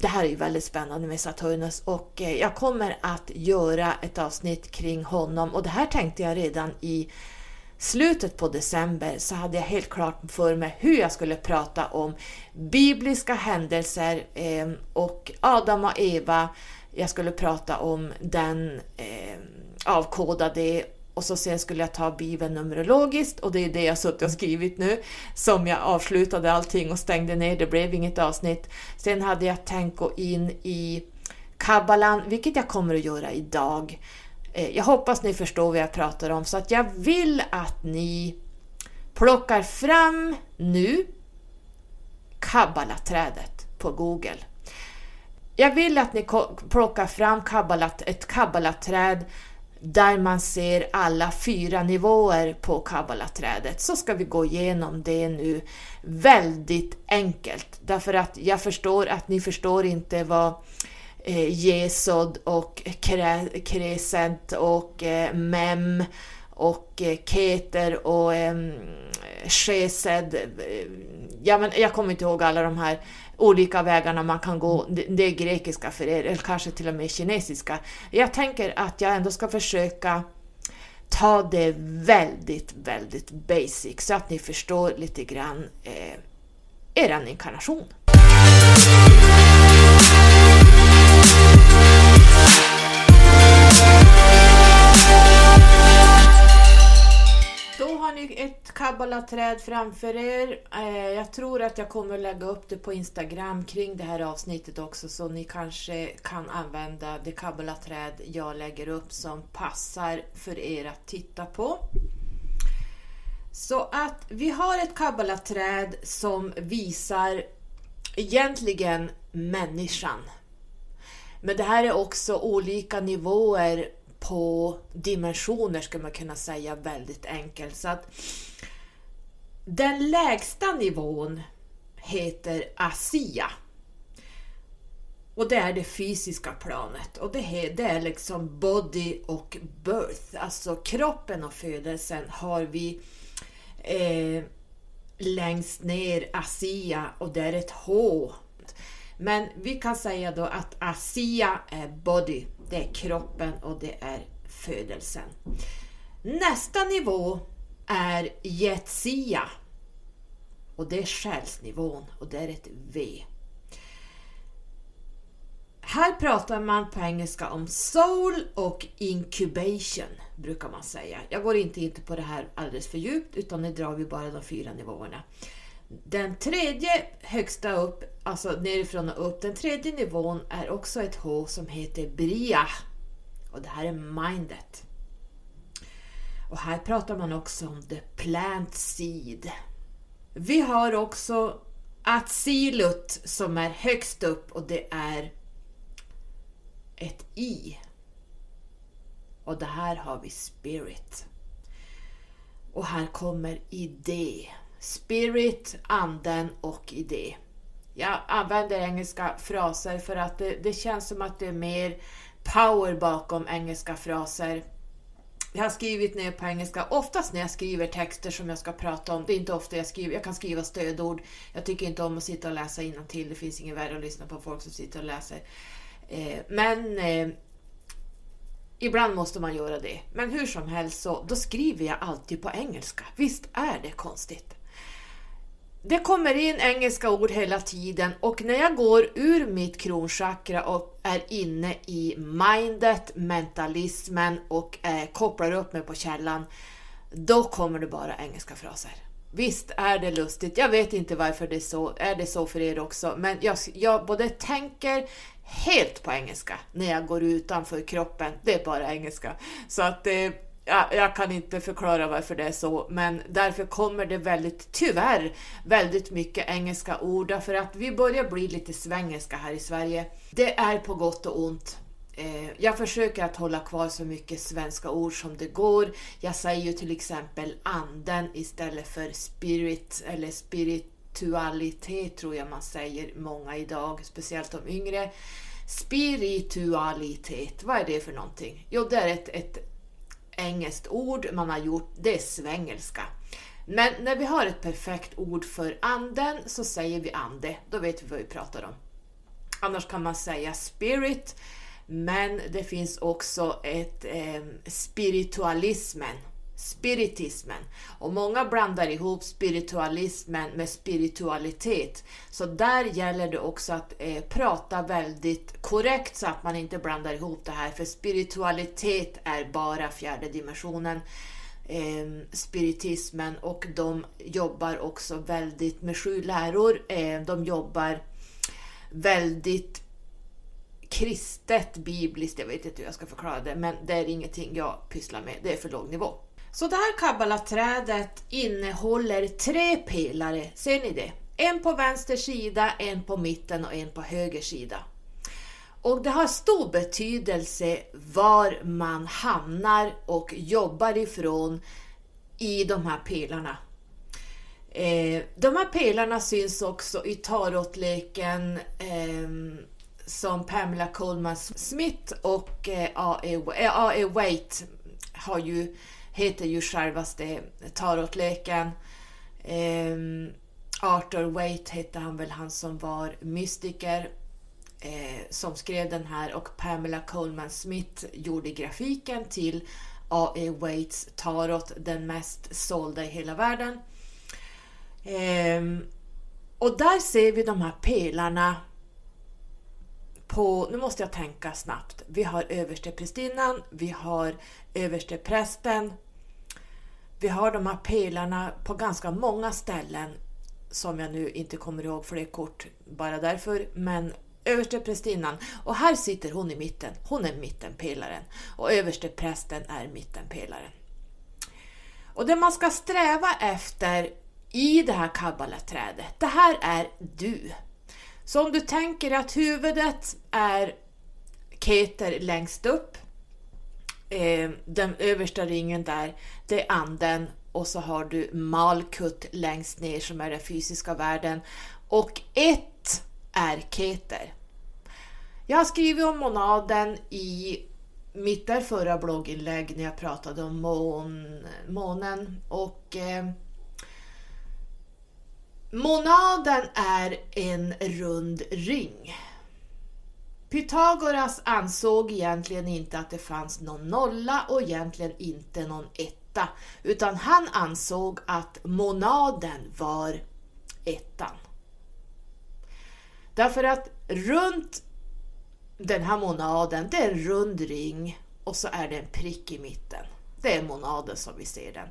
det här är ju väldigt spännande med Saturnus och eh, jag kommer att göra ett avsnitt kring honom och det här tänkte jag redan i slutet på december så hade jag helt klart för mig hur jag skulle prata om bibliska händelser eh, och Adam och Eva. Jag skulle prata om den, eh, avkoda det och så sen skulle jag ta Bibeln numerologiskt och det är det jag suttit och skrivit nu som jag avslutade allting och stängde ner, det blev inget avsnitt. Sen hade jag tänkt gå in i Kabbalan, vilket jag kommer att göra idag. Eh, jag hoppas ni förstår vad jag pratar om så att jag vill att ni plockar fram nu Kabbalaträdet på Google. Jag vill att ni plockar fram kabbalat, ett kabbalaträd där man ser alla fyra nivåer på kabbalaträdet så ska vi gå igenom det nu väldigt enkelt. Därför att jag förstår att ni förstår inte vad eh, Jesod och Kresent och eh, Mem och eh, Keter och eh, Shesed, Ja, men jag kommer inte ihåg alla de här olika vägarna man kan gå. Det är grekiska för er, eller kanske till och med kinesiska. Jag tänker att jag ändå ska försöka ta det väldigt, väldigt basic så att ni förstår lite grann eh, er inkarnation. Har ni ett kabbalaträd framför er. Eh, jag tror att jag kommer lägga upp det på Instagram kring det här avsnittet också så ni kanske kan använda det kabbalaträd jag lägger upp som passar för er att titta på. Så att vi har ett kabbalaträd som visar egentligen människan. Men det här är också olika nivåer på dimensioner skulle man kunna säga väldigt enkelt. Så att den lägsta nivån heter ASIA. Och det är det fysiska planet. Och det, det är liksom body och birth. Alltså kroppen och födelsen har vi eh, längst ner ASIA och det är ett H. Men vi kan säga då att ASIA är body det är kroppen och det är födelsen. Nästa nivå är jetsia och det är själsnivån och det är ett V. Här pratar man på engelska om soul och incubation brukar man säga. Jag går inte in på det här alldeles för djupt utan nu drar vi bara de fyra nivåerna. Den tredje högsta upp, alltså nerifrån och upp, den tredje nivån är också ett H som heter Bria. Och det här är mindet. Och här pratar man också om the plant seed. Vi har också Atsilut som är högst upp och det är ett I. Och det här har vi spirit. Och här kommer idé. Spirit, anden och idé. Jag använder engelska fraser för att det, det känns som att det är mer power bakom engelska fraser. Jag har skrivit ner på engelska, oftast när jag skriver texter som jag ska prata om. Det är inte ofta jag skriver, jag kan skriva stödord. Jag tycker inte om att sitta och läsa till. det finns ingen värre att lyssna på folk som sitter och läser. Eh, men eh, ibland måste man göra det. Men hur som helst så, då skriver jag alltid på engelska. Visst är det konstigt? Det kommer in engelska ord hela tiden och när jag går ur mitt kronchakra och är inne i mindet, mentalismen och eh, kopplar upp mig på källan, då kommer det bara engelska fraser. Visst är det lustigt, jag vet inte varför det är så, är det så för er också, men jag, jag både tänker helt på engelska när jag går utanför kroppen, det är bara engelska. Så att eh, jag, jag kan inte förklara varför det är så, men därför kommer det väldigt, tyvärr, väldigt mycket engelska ord, för att vi börjar bli lite svengelska här i Sverige. Det är på gott och ont. Eh, jag försöker att hålla kvar så mycket svenska ord som det går. Jag säger ju till exempel anden istället för spirit eller spiritualitet tror jag man säger många idag, speciellt de yngre. Spiritualitet, vad är det för någonting? Jo, det är ett, ett engelskt ord man har gjort, det är svengelska. Men när vi har ett perfekt ord för anden så säger vi ande, då vet vi vad vi pratar om. Annars kan man säga spirit, men det finns också ett eh, spiritualismen spiritismen. Och många blandar ihop spiritualismen med spiritualitet. Så där gäller det också att eh, prata väldigt korrekt så att man inte blandar ihop det här. För spiritualitet är bara fjärde dimensionen. Eh, spiritismen och de jobbar också väldigt med sju läror. Eh, de jobbar väldigt kristet, bibliskt, jag vet inte hur jag ska förklara det, men det är ingenting jag pysslar med, det är för låg nivå. Så det här kabbalaträdet innehåller tre pelare, ser ni det? En på vänster sida, en på mitten och en på höger sida. Och det har stor betydelse var man hamnar och jobbar ifrån i de här pelarna. Eh, de här pelarna syns också i tarotleken eh, som Pamela Coleman Smith och eh, A.E. Eh, Waite har ju heter ju självaste tarotleken. Um, ehm, Arthur Waite hette han väl, han som var mystiker eh, som skrev den här och Pamela Coleman Smith gjorde grafiken till A.E. Waits tarot, den mest sålda i hela världen. Eh, och där ser vi de här pelarna på, nu måste jag tänka snabbt, vi har översteprästinnan, vi har översteprästen, vi har de här pelarna på ganska många ställen som jag nu inte kommer ihåg för det är kort bara därför, men översteprästinnan. Och här sitter hon i mitten, hon är mittenpelaren. Och översteprästen är mittenpelaren. Och det man ska sträva efter i det här kabbalaträdet, det här är du. Så om du tänker att huvudet är Keter längst upp, eh, den översta ringen där, det är anden och så har du Malkut längst ner som är den fysiska världen och ett är Keter. Jag har skrivit om monaden i mitt där förra blogginlägg när jag pratade om mån, månen och eh, Monaden är en rund ring. Pythagoras ansåg egentligen inte att det fanns någon nolla och egentligen inte någon etta, utan han ansåg att monaden var ettan. Därför att runt den här monaden, det är en rund ring och så är det en prick i mitten. Det är monaden som vi ser den.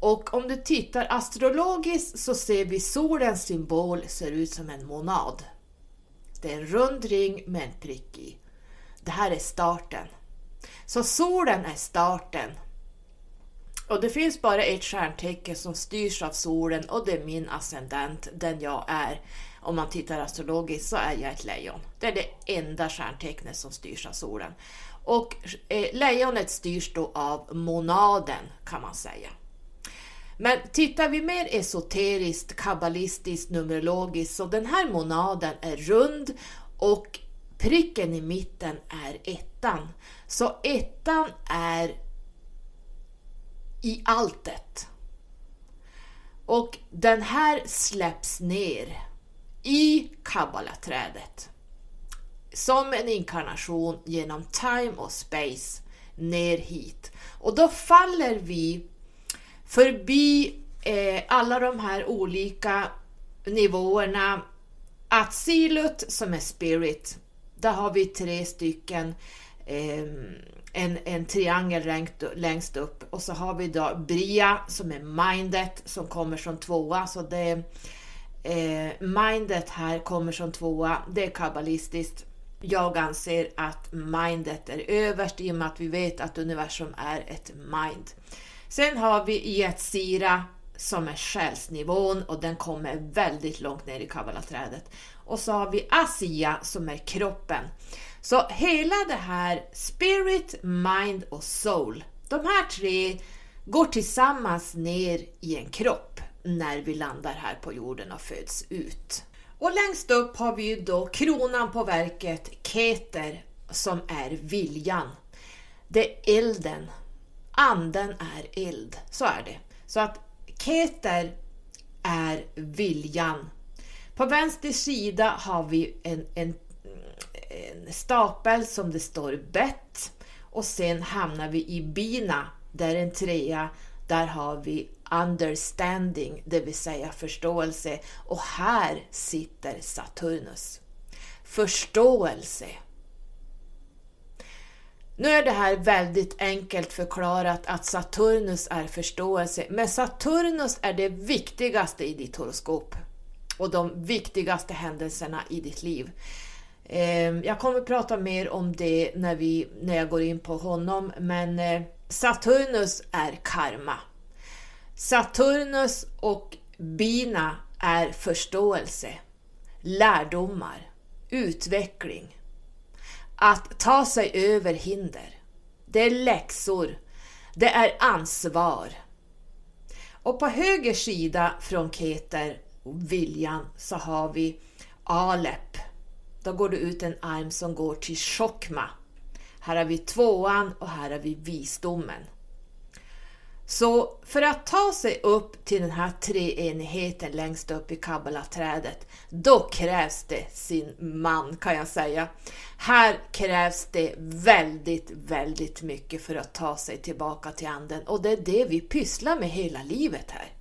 Och om du tittar astrologiskt så ser vi solens symbol ser ut som en monad. Det är en rund ring med en prick i. Det här är starten. Så solen är starten. Och det finns bara ett stjärntecken som styrs av solen och det är min ascendent, den jag är. Om man tittar astrologiskt så är jag ett lejon. Det är det enda stjärntecknet som styrs av solen. Och eh, lejonet styrs då av monaden kan man säga. Men tittar vi mer esoteriskt, kabbalistiskt, numerologiskt så den här monaden är rund och pricken i mitten är ettan. Så ettan är i alltet. Och den här släpps ner i kabbalaträdet som en inkarnation genom time och space ner hit. Och då faller vi förbi eh, alla de här olika nivåerna. Att silot, som är spirit, där har vi tre stycken eh, en, en triangel längst, längst upp och så har vi då Bria som är mindet som kommer som tvåa. Så det, eh, mindet här kommer som tvåa, det är kabbalistiskt. Jag anser att mindet är överst i och med att vi vet att universum är ett mind. Sen har vi Yetzira som är själsnivån och den kommer väldigt långt ner i kabbalaträdet. Och så har vi Asia som är kroppen. Så hela det här Spirit, Mind och Soul, de här tre går tillsammans ner i en kropp när vi landar här på jorden och föds ut. Och längst upp har vi ju då kronan på verket, Keter, som är viljan. Det är elden. Anden är eld, så är det. Så att Keter är viljan. På vänster sida har vi en, en, en stapel som det står bett och sen hamnar vi i bina, där en trea, där har vi understanding, det vill säga förståelse. Och här sitter Saturnus. Förståelse. Nu är det här väldigt enkelt förklarat att Saturnus är förståelse, men Saturnus är det viktigaste i ditt horoskop och de viktigaste händelserna i ditt liv. Ehm, jag kommer prata mer om det när, vi, när jag går in på honom, men eh, Saturnus är karma. Saturnus och bina är förståelse, lärdomar, utveckling, att ta sig över hinder. Det är läxor, det är ansvar. Och på höger sida från Keter, viljan, så har vi Alep. Då går det ut en arm som går till Chokma. Här har vi tvåan och här har vi visdomen. Så för att ta sig upp till den här treenigheten längst upp i kabbalaträdet, då krävs det sin man kan jag säga. Här krävs det väldigt, väldigt mycket för att ta sig tillbaka till anden och det är det vi pysslar med hela livet här.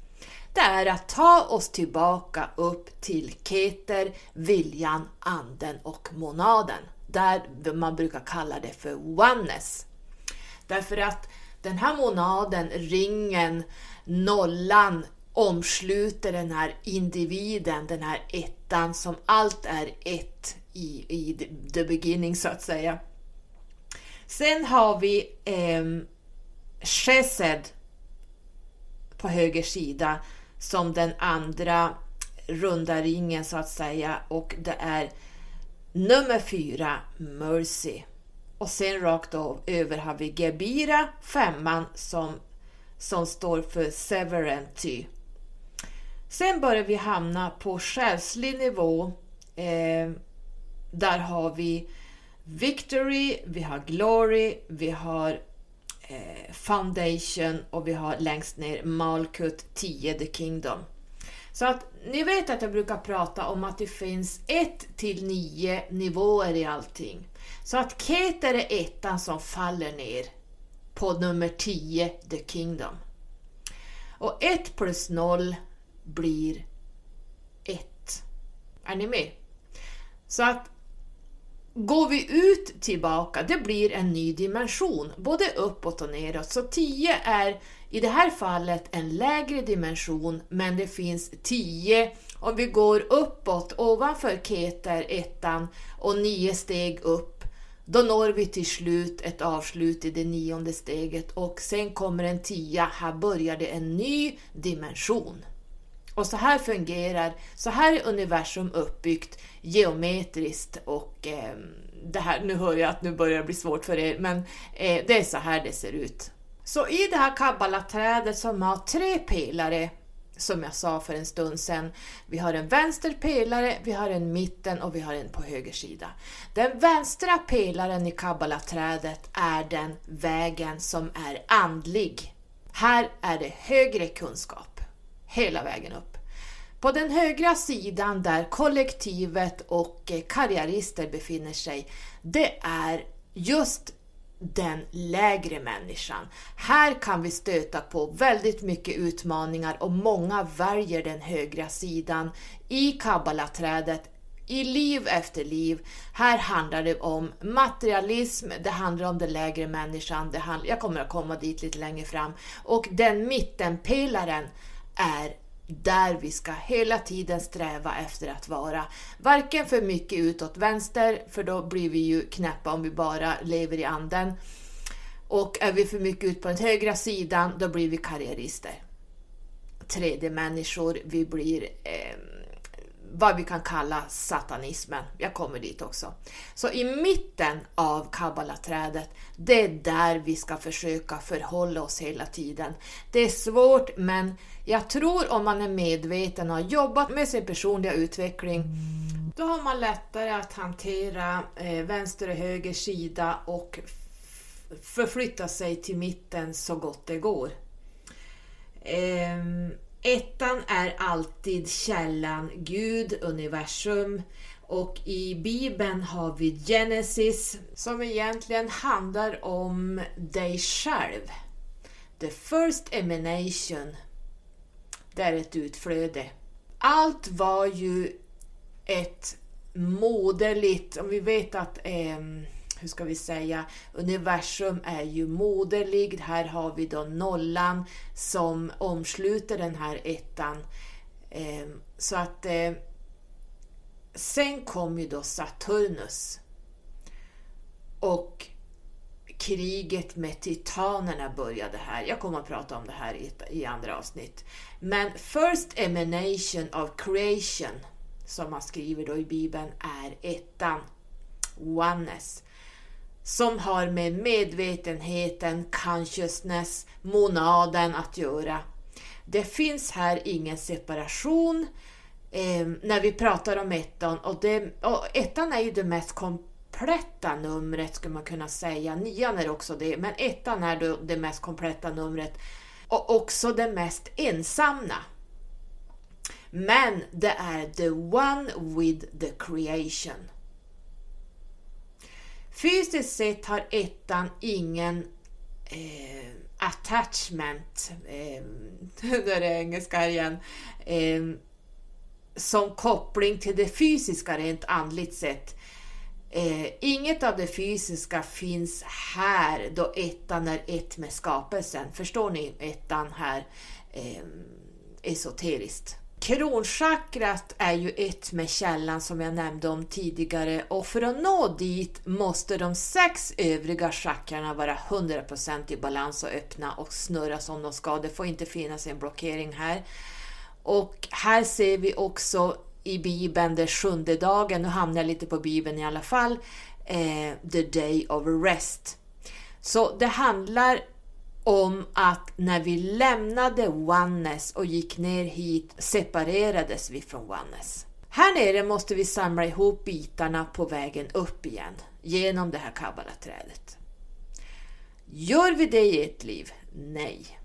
Det är att ta oss tillbaka upp till Keter, viljan, anden och monaden. Där man brukar kalla det för oneness. Därför att den här monaden, ringen, nollan omsluter den här individen, den här ettan som allt är ett i, i the beginning så att säga. Sen har vi eh, Chesed på höger sida som den andra runda ringen så att säga och det är nummer fyra, Mercy. Och sen rakt av över har vi Gebira, femman, som, som står för Severenty. Sen börjar vi hamna på själslig nivå. Eh, där har vi Victory, vi har Glory, vi har eh, Foundation och vi har längst ner Malkut 10, The Kingdom. Så att ni vet att jag brukar prata om att det finns 1 till 9 nivåer i allting. Så att Keter är ettan som faller ner på nummer 10, The Kingdom. Och 1 plus 0 blir 1. Är ni med? Så att går vi ut tillbaka, det blir en ny dimension, både uppåt och neråt. Så 10 är i det här fallet en lägre dimension, men det finns 10 om vi går uppåt ovanför Keter, ettan, och 9 steg upp då når vi till slut ett avslut i det nionde steget och sen kommer en tia, här börjar det en ny dimension. Och så här fungerar, så här är universum uppbyggt geometriskt och eh, det här, nu hör jag att nu börjar det bli svårt för er, men eh, det är så här det ser ut. Så i det här kabbalaträdet som har tre pelare, som jag sa för en stund sedan, vi har en vänster pelare, vi har en mitten och vi har en på höger sida. Den vänstra pelaren i kabbalaträdet är den vägen som är andlig. Här är det högre kunskap, hela vägen upp. På den högra sidan där kollektivet och karriärister befinner sig, det är just den lägre människan. Här kan vi stöta på väldigt mycket utmaningar och många väljer den högra sidan i kabbalaträdet i liv efter liv. Här handlar det om materialism, det handlar om den lägre människan, det handlar, jag kommer att komma dit lite längre fram. Och den mittenpelaren är där vi ska hela tiden sträva efter att vara. Varken för mycket utåt vänster, för då blir vi ju knäppa om vi bara lever i anden. Och är vi för mycket ut på den högra sidan, då blir vi karriärister. 3D-människor, vi blir eh, vad vi kan kalla satanismen. Jag kommer dit också. Så i mitten av kabbalaträdet, det är där vi ska försöka förhålla oss hela tiden. Det är svårt, men jag tror om man är medveten och har jobbat med sin personliga utveckling, då har man lättare att hantera eh, vänster och höger sida och förflytta sig till mitten så gott det går. Eh, Ettan är alltid källan, Gud, universum och i Bibeln har vi Genesis som egentligen handlar om dig själv. The first emanation, det är ett utflöde. Allt var ju ett moderligt, om vi vet att eh, hur ska vi säga, universum är ju moderligt. Här har vi då nollan som omsluter den här ettan. Eh, så att eh, sen kom ju då Saturnus och kriget med titanerna började här. Jag kommer att prata om det här i, i andra avsnitt. Men First Emanation of Creation, som man skriver då i Bibeln, är ettan. Oneness som har med medvetenheten, consciousness, monaden att göra. Det finns här ingen separation eh, när vi pratar om ettan och, det, och ettan är ju det mest kompletta numret skulle man kunna säga. Nian är också det, men ettan är då det mest kompletta numret och också det mest ensamma. Men det är the one with the creation. Fysiskt sett har ettan ingen eh, attachment, eh, det är engelska igen, eh, som koppling till det fysiska rent andligt sett. Eh, inget av det fysiska finns här då ettan är ett med skapelsen. Förstår ni ettan här eh, esoteriskt? Kronchakrat är ju ett med källan som jag nämnde om tidigare och för att nå dit måste de sex övriga chakrarna vara 100% i balans och öppna och snurra som de ska. Det får inte finnas en blockering här. Och här ser vi också i Bibeln den sjunde dagen, nu hamnar jag lite på Bibeln i alla fall, eh, the day of rest. Så det handlar om att när vi lämnade oneness och gick ner hit separerades vi från oneness. Här nere måste vi samla ihop bitarna på vägen upp igen genom det här kabbalaträdet. Gör vi det i ett liv? Nej.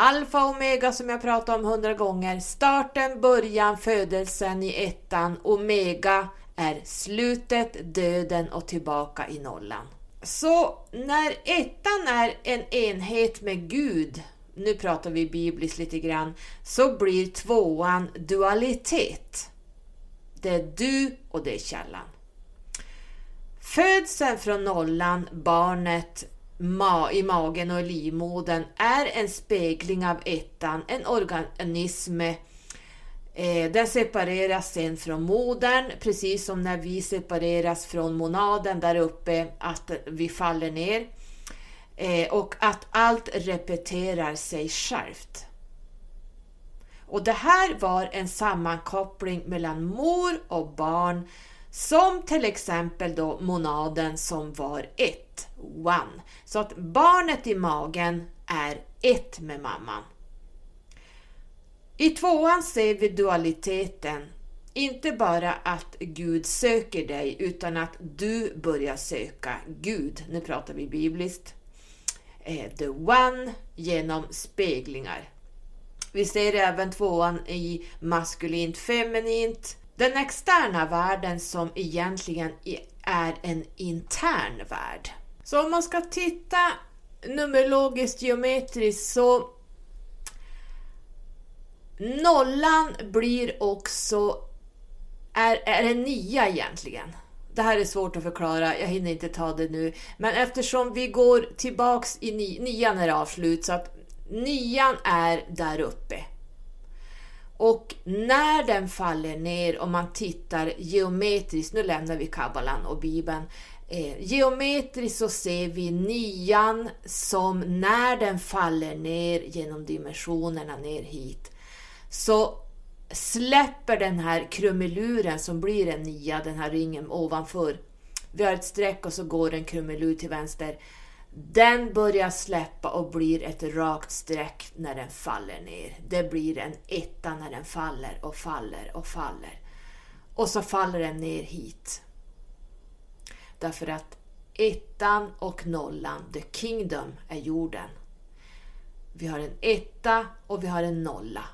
Alfa och omega som jag pratat om hundra gånger, starten, början, födelsen i ettan, omega är slutet, döden och tillbaka i nollan. Så när ettan är en enhet med Gud, nu pratar vi bibliskt lite grann, så blir tvåan dualitet. Det är du och det är källan. Födseln från nollan, barnet ma i magen och livmodern, är en spegling av ettan, en organism Eh, den separeras sen från modern, precis som när vi separeras från monaden där uppe, att vi faller ner. Eh, och att allt repeterar sig självt. Och det här var en sammankoppling mellan mor och barn som till exempel då monaden som var ett, one. Så att barnet i magen är ett med mamman. I tvåan ser vi dualiteten. Inte bara att Gud söker dig utan att du börjar söka Gud. Nu pratar vi bibliskt. Eh, the one genom speglingar. Vi ser även tvåan i maskulint feminint. Den externa världen som egentligen är en intern värld. Så om man ska titta numerologiskt geometriskt så Nollan blir också, är, är en nia egentligen. Det här är svårt att förklara, jag hinner inte ta det nu. Men eftersom vi går tillbaks i ni, nian är avslut, så att nian är där uppe. Och när den faller ner, om man tittar geometriskt, nu lämnar vi kabbalan och bibeln, eh, geometriskt så ser vi nian som när den faller ner genom dimensionerna ner hit, så släpper den här krumeluren som blir en nia, den här ringen ovanför. Vi har ett streck och så går en krumelur till vänster. Den börjar släppa och blir ett rakt streck när den faller ner. Det blir en etta när den faller och faller och faller. Och så faller den ner hit. Därför att ettan och nollan, the kingdom, är jorden. Vi har en etta och vi har en nolla.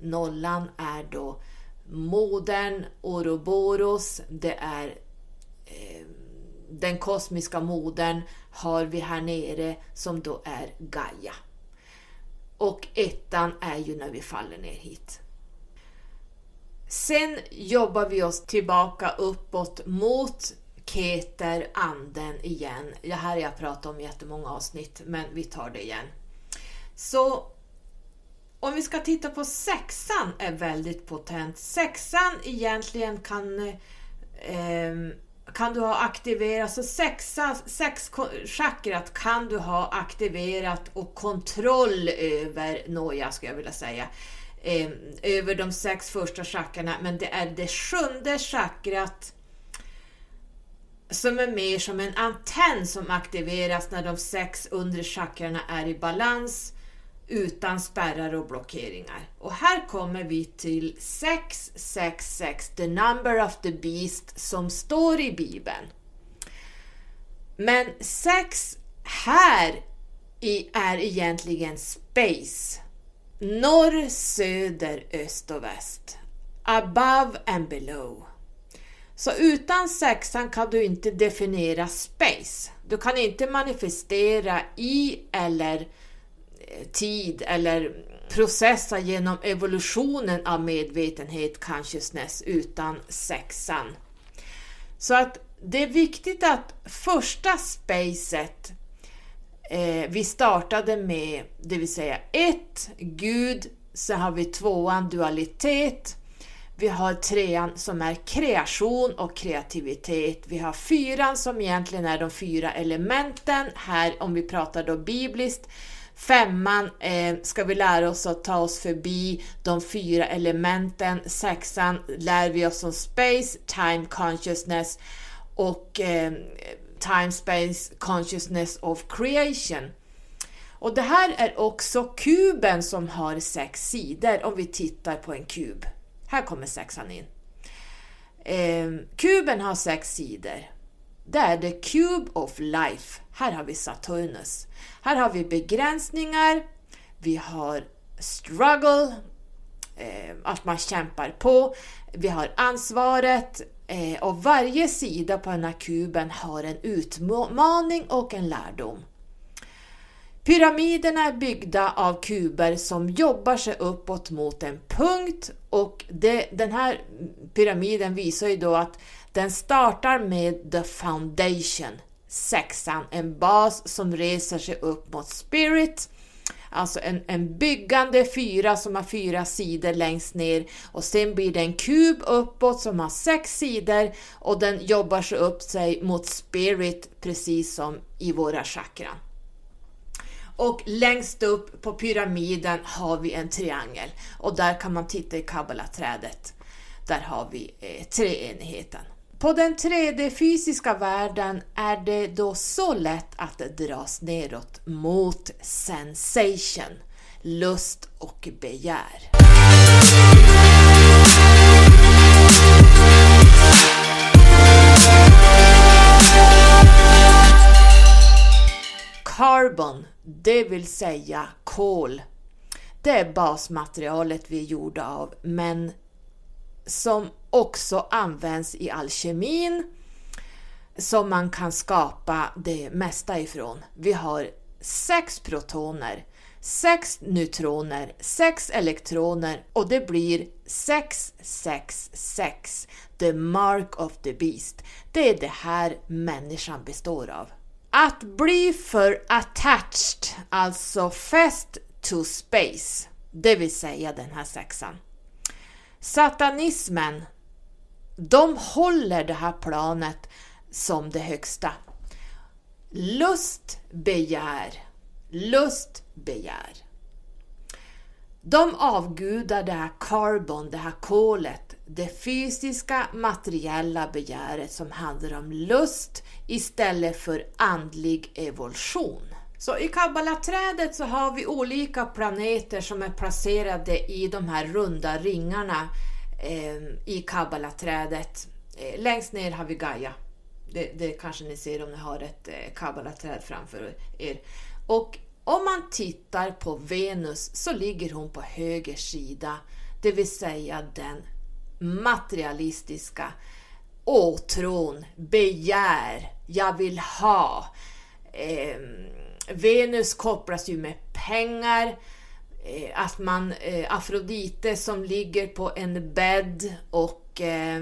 Nollan är då modern, Ouroboros, det är eh, den kosmiska modern har vi här nere som då är Gaia. Och ettan är ju när vi faller ner hit. Sen jobbar vi oss tillbaka uppåt mot Keter, anden igen. Det här har jag pratat om i jättemånga avsnitt, men vi tar det igen. Så om vi ska titta på sexan är väldigt potent. Sexan egentligen kan eh, ehm, kan du ha aktiverat, så sexa, sex chakrat kan du ha aktiverat och kontroll över, noja skulle jag vilja säga, eh, över de sex första chakrarna, men det är det sjunde chakrat som är mer som en antenn som aktiveras när de sex undre chakrarna är i balans utan spärrar och blockeringar. Och här kommer vi till 666, the number of the beast, som står i Bibeln. Men 6 här är egentligen space. Norr, söder, öst och väst. Above and below. Så utan sexan kan du inte definiera space. Du kan inte manifestera i eller tid eller processa genom evolutionen av medvetenhet, consciousness, utan sexan. Så att det är viktigt att första spacet eh, vi startade med, det vill säga ett, Gud, sen har vi tvåan, dualitet, vi har trean som är kreation och kreativitet. Vi har fyran som egentligen är de fyra elementen, här om vi pratar då bibliskt, Femman eh, ska vi lära oss att ta oss förbi de fyra elementen. Sexan lär vi oss om space, time consciousness och eh, time space consciousness of creation. Och det här är också kuben som har sex sidor om vi tittar på en kub. Här kommer sexan in. Eh, kuben har sex sidor. Det är the cube of life. Här har vi Saturnus. Här har vi begränsningar, vi har struggle, eh, att man kämpar på, vi har ansvaret eh, och varje sida på den här kuben har en utmaning och en lärdom. Pyramiderna är byggda av kuber som jobbar sig uppåt mot en punkt och det, den här pyramiden visar ju då att den startar med the foundation, sexan, en bas som reser sig upp mot spirit, alltså en, en byggande fyra som har fyra sidor längst ner och sen blir det en kub uppåt som har sex sidor och den jobbar sig upp sig mot spirit precis som i våra chakran. Och längst upp på pyramiden har vi en triangel och där kan man titta i kabbalaträdet. Där har vi eh, treenigheten. På den 3D fysiska världen är det då så lätt att dras neråt mot sensation, lust och begär. Carbon, det vill säga kol, det är basmaterialet vi är gjorda av, men som också används i alkemin som man kan skapa det mesta ifrån. Vi har sex protoner, sex neutroner, sex elektroner och det blir 666, the mark of the beast. Det är det här människan består av. Att bli för attached, alltså fäst to space, det vill säga den här sexan. Satanismen, de håller det här planet som det högsta. Lust, begär, lust, begär. De avgudar det här carbon, det här kolet, det fysiska materiella begäret som handlar om lust istället för andlig evolution. Så i kabbalaträdet så har vi olika planeter som är placerade i de här runda ringarna eh, i kabbalaträdet. Eh, längst ner har vi Gaia. Det, det, kanske ni ser om ni har ett eh, kabbalaträd framför er. Och om man tittar på Venus så ligger hon på höger sida, det vill säga den materialistiska åtrån, begär, jag vill ha. Eh, Venus kopplas ju med pengar, eh, att man, eh, Afrodite som ligger på en bädd och eh,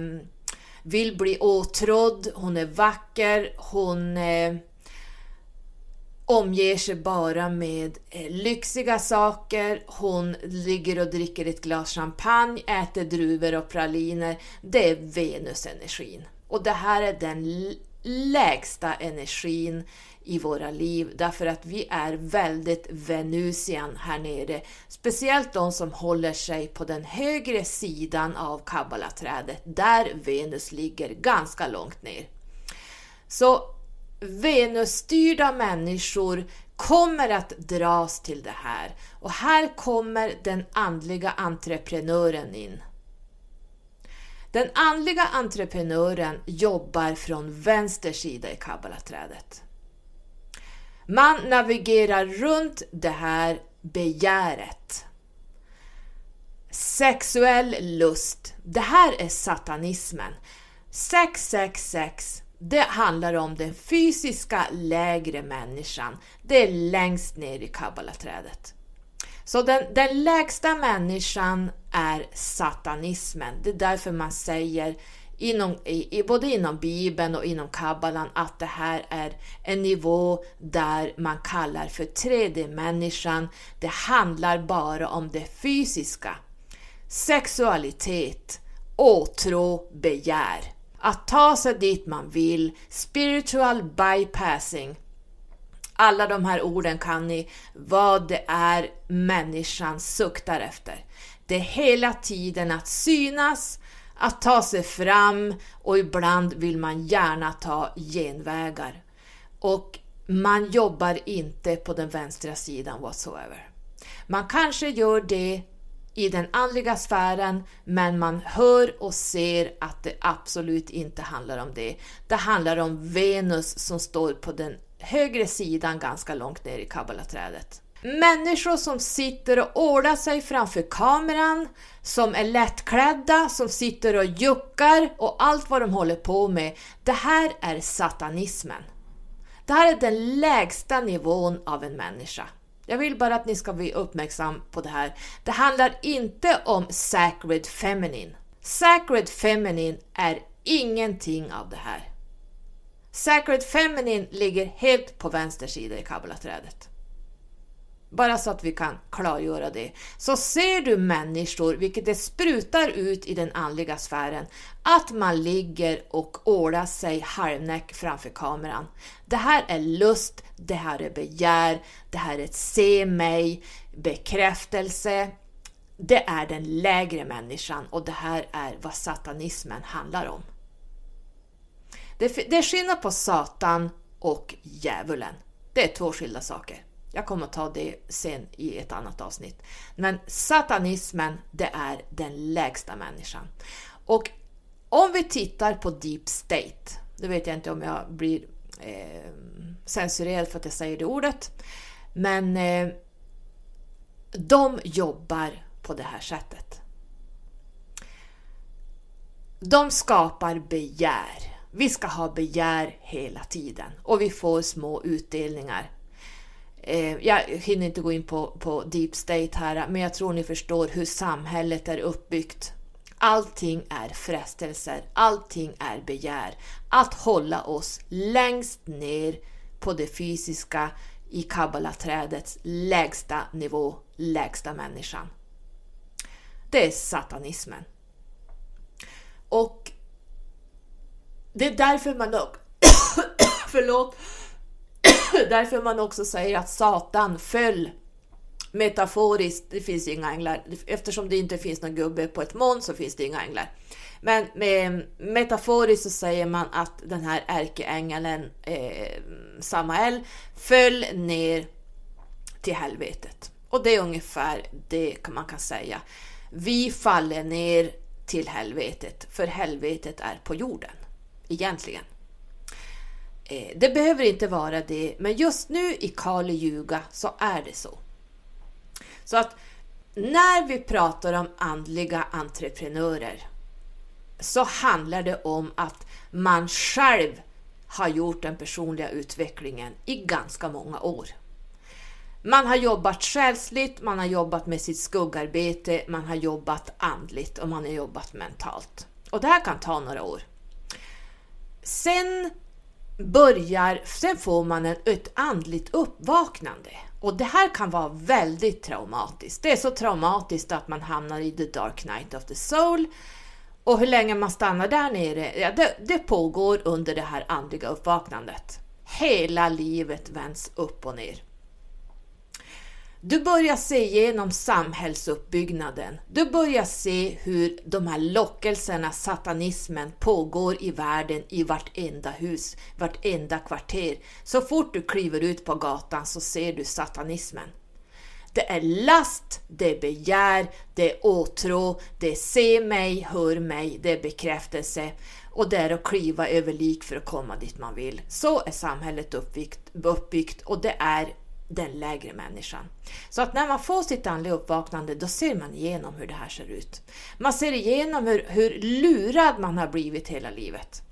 vill bli åtrådd, hon är vacker, hon eh, omger sig bara med eh, lyxiga saker, hon ligger och dricker ett glas champagne, äter druvor och praliner. Det är Venusenergin. Och det här är den lägsta energin i våra liv därför att vi är väldigt venusian här nere. Speciellt de som håller sig på den högre sidan av kabbalaträdet där Venus ligger ganska långt ner. Så Venusstyrda människor kommer att dras till det här och här kommer den andliga entreprenören in. Den andliga entreprenören jobbar från vänster sida i kabbalaträdet. Man navigerar runt det här begäret. Sexuell lust, det här är satanismen. 666 det handlar om den fysiska lägre människan. Det är längst ner i kabbalaträdet. Så den, den lägsta människan är satanismen. Det är därför man säger inom, i, både inom Bibeln och inom kabbalan att det här är en nivå där man kallar för 3D-människan. Det handlar bara om det fysiska. Sexualitet, åtrå, begär. Att ta sig dit man vill, spiritual bypassing. Alla de här orden kan ni, vad det är människan suktar efter. Det är hela tiden att synas, att ta sig fram och ibland vill man gärna ta genvägar. Och man jobbar inte på den vänstra sidan whatsoever. Man kanske gör det i den andliga sfären, men man hör och ser att det absolut inte handlar om det. Det handlar om Venus som står på den högre sidan ganska långt ner i kabbalaträdet. Människor som sitter och ordar sig framför kameran, som är lättklädda, som sitter och juckar och allt vad de håller på med. Det här är satanismen. Det här är den lägsta nivån av en människa. Jag vill bara att ni ska bli uppmärksam på det här. Det handlar inte om Sacred Feminine. Sacred Feminine är ingenting av det här. Sacred Feminine ligger helt på vänster sida i kabbalaträdet. Bara så att vi kan klargöra det. Så ser du människor, vilket det sprutar ut i den andliga sfären, att man ligger och ålar sig halvnäck framför kameran. Det här är lust, det här är begär, det här är ett se mig, bekräftelse. Det är den lägre människan och det här är vad satanismen handlar om. Det, det är skillnad på Satan och djävulen. Det är två skilda saker. Jag kommer att ta det sen i ett annat avsnitt. Men satanismen, det är den lägsta människan. Och om vi tittar på Deep State, då vet jag inte om jag blir eh, censurerad för att jag säger det ordet, men eh, de jobbar på det här sättet. De skapar begär. Vi ska ha begär hela tiden och vi får små utdelningar. Eh, jag hinner inte gå in på, på deep state här, men jag tror ni förstår hur samhället är uppbyggt. Allting är frestelser, allting är begär. Att hålla oss längst ner på det fysiska i kabbalaträdets lägsta nivå, lägsta människan. Det är satanismen. Och det är därför man förlåt, därför man också säger att Satan föll metaforiskt, det finns inga änglar, eftersom det inte finns någon gubbe på ett moln så finns det inga änglar. Men med, metaforiskt så säger man att den här ärkeängeln eh, Samael föll ner till helvetet. Och det är ungefär det man kan säga. Vi faller ner till helvetet, för helvetet är på jorden, egentligen. Eh, det behöver inte vara det, men just nu i Kali Yuga så är det så. Så att när vi pratar om andliga entreprenörer så handlar det om att man själv har gjort den personliga utvecklingen i ganska många år. Man har jobbat själsligt, man har jobbat med sitt skuggarbete, man har jobbat andligt och man har jobbat mentalt. Och det här kan ta några år. Sen börjar, sen får man en, ett andligt uppvaknande. Och det här kan vara väldigt traumatiskt. Det är så traumatiskt att man hamnar i the dark night of the soul. Och hur länge man stannar där nere, ja, det, det pågår under det här andliga uppvaknandet. Hela livet vänds upp och ner. Du börjar se igenom samhällsuppbyggnaden. Du börjar se hur de här lockelserna, satanismen, pågår i världen i vartenda hus, vartenda kvarter. Så fort du kliver ut på gatan så ser du satanismen. Det är last, det är begär, det är åtrå, det är se mig, hör mig, det är bekräftelse och det är att kliva över lik för att komma dit man vill. Så är samhället uppbyggt, uppbyggt och det är den lägre människan. Så att när man får sitt andliga uppvaknande då ser man igenom hur det här ser ut. Man ser igenom hur, hur lurad man har blivit hela livet.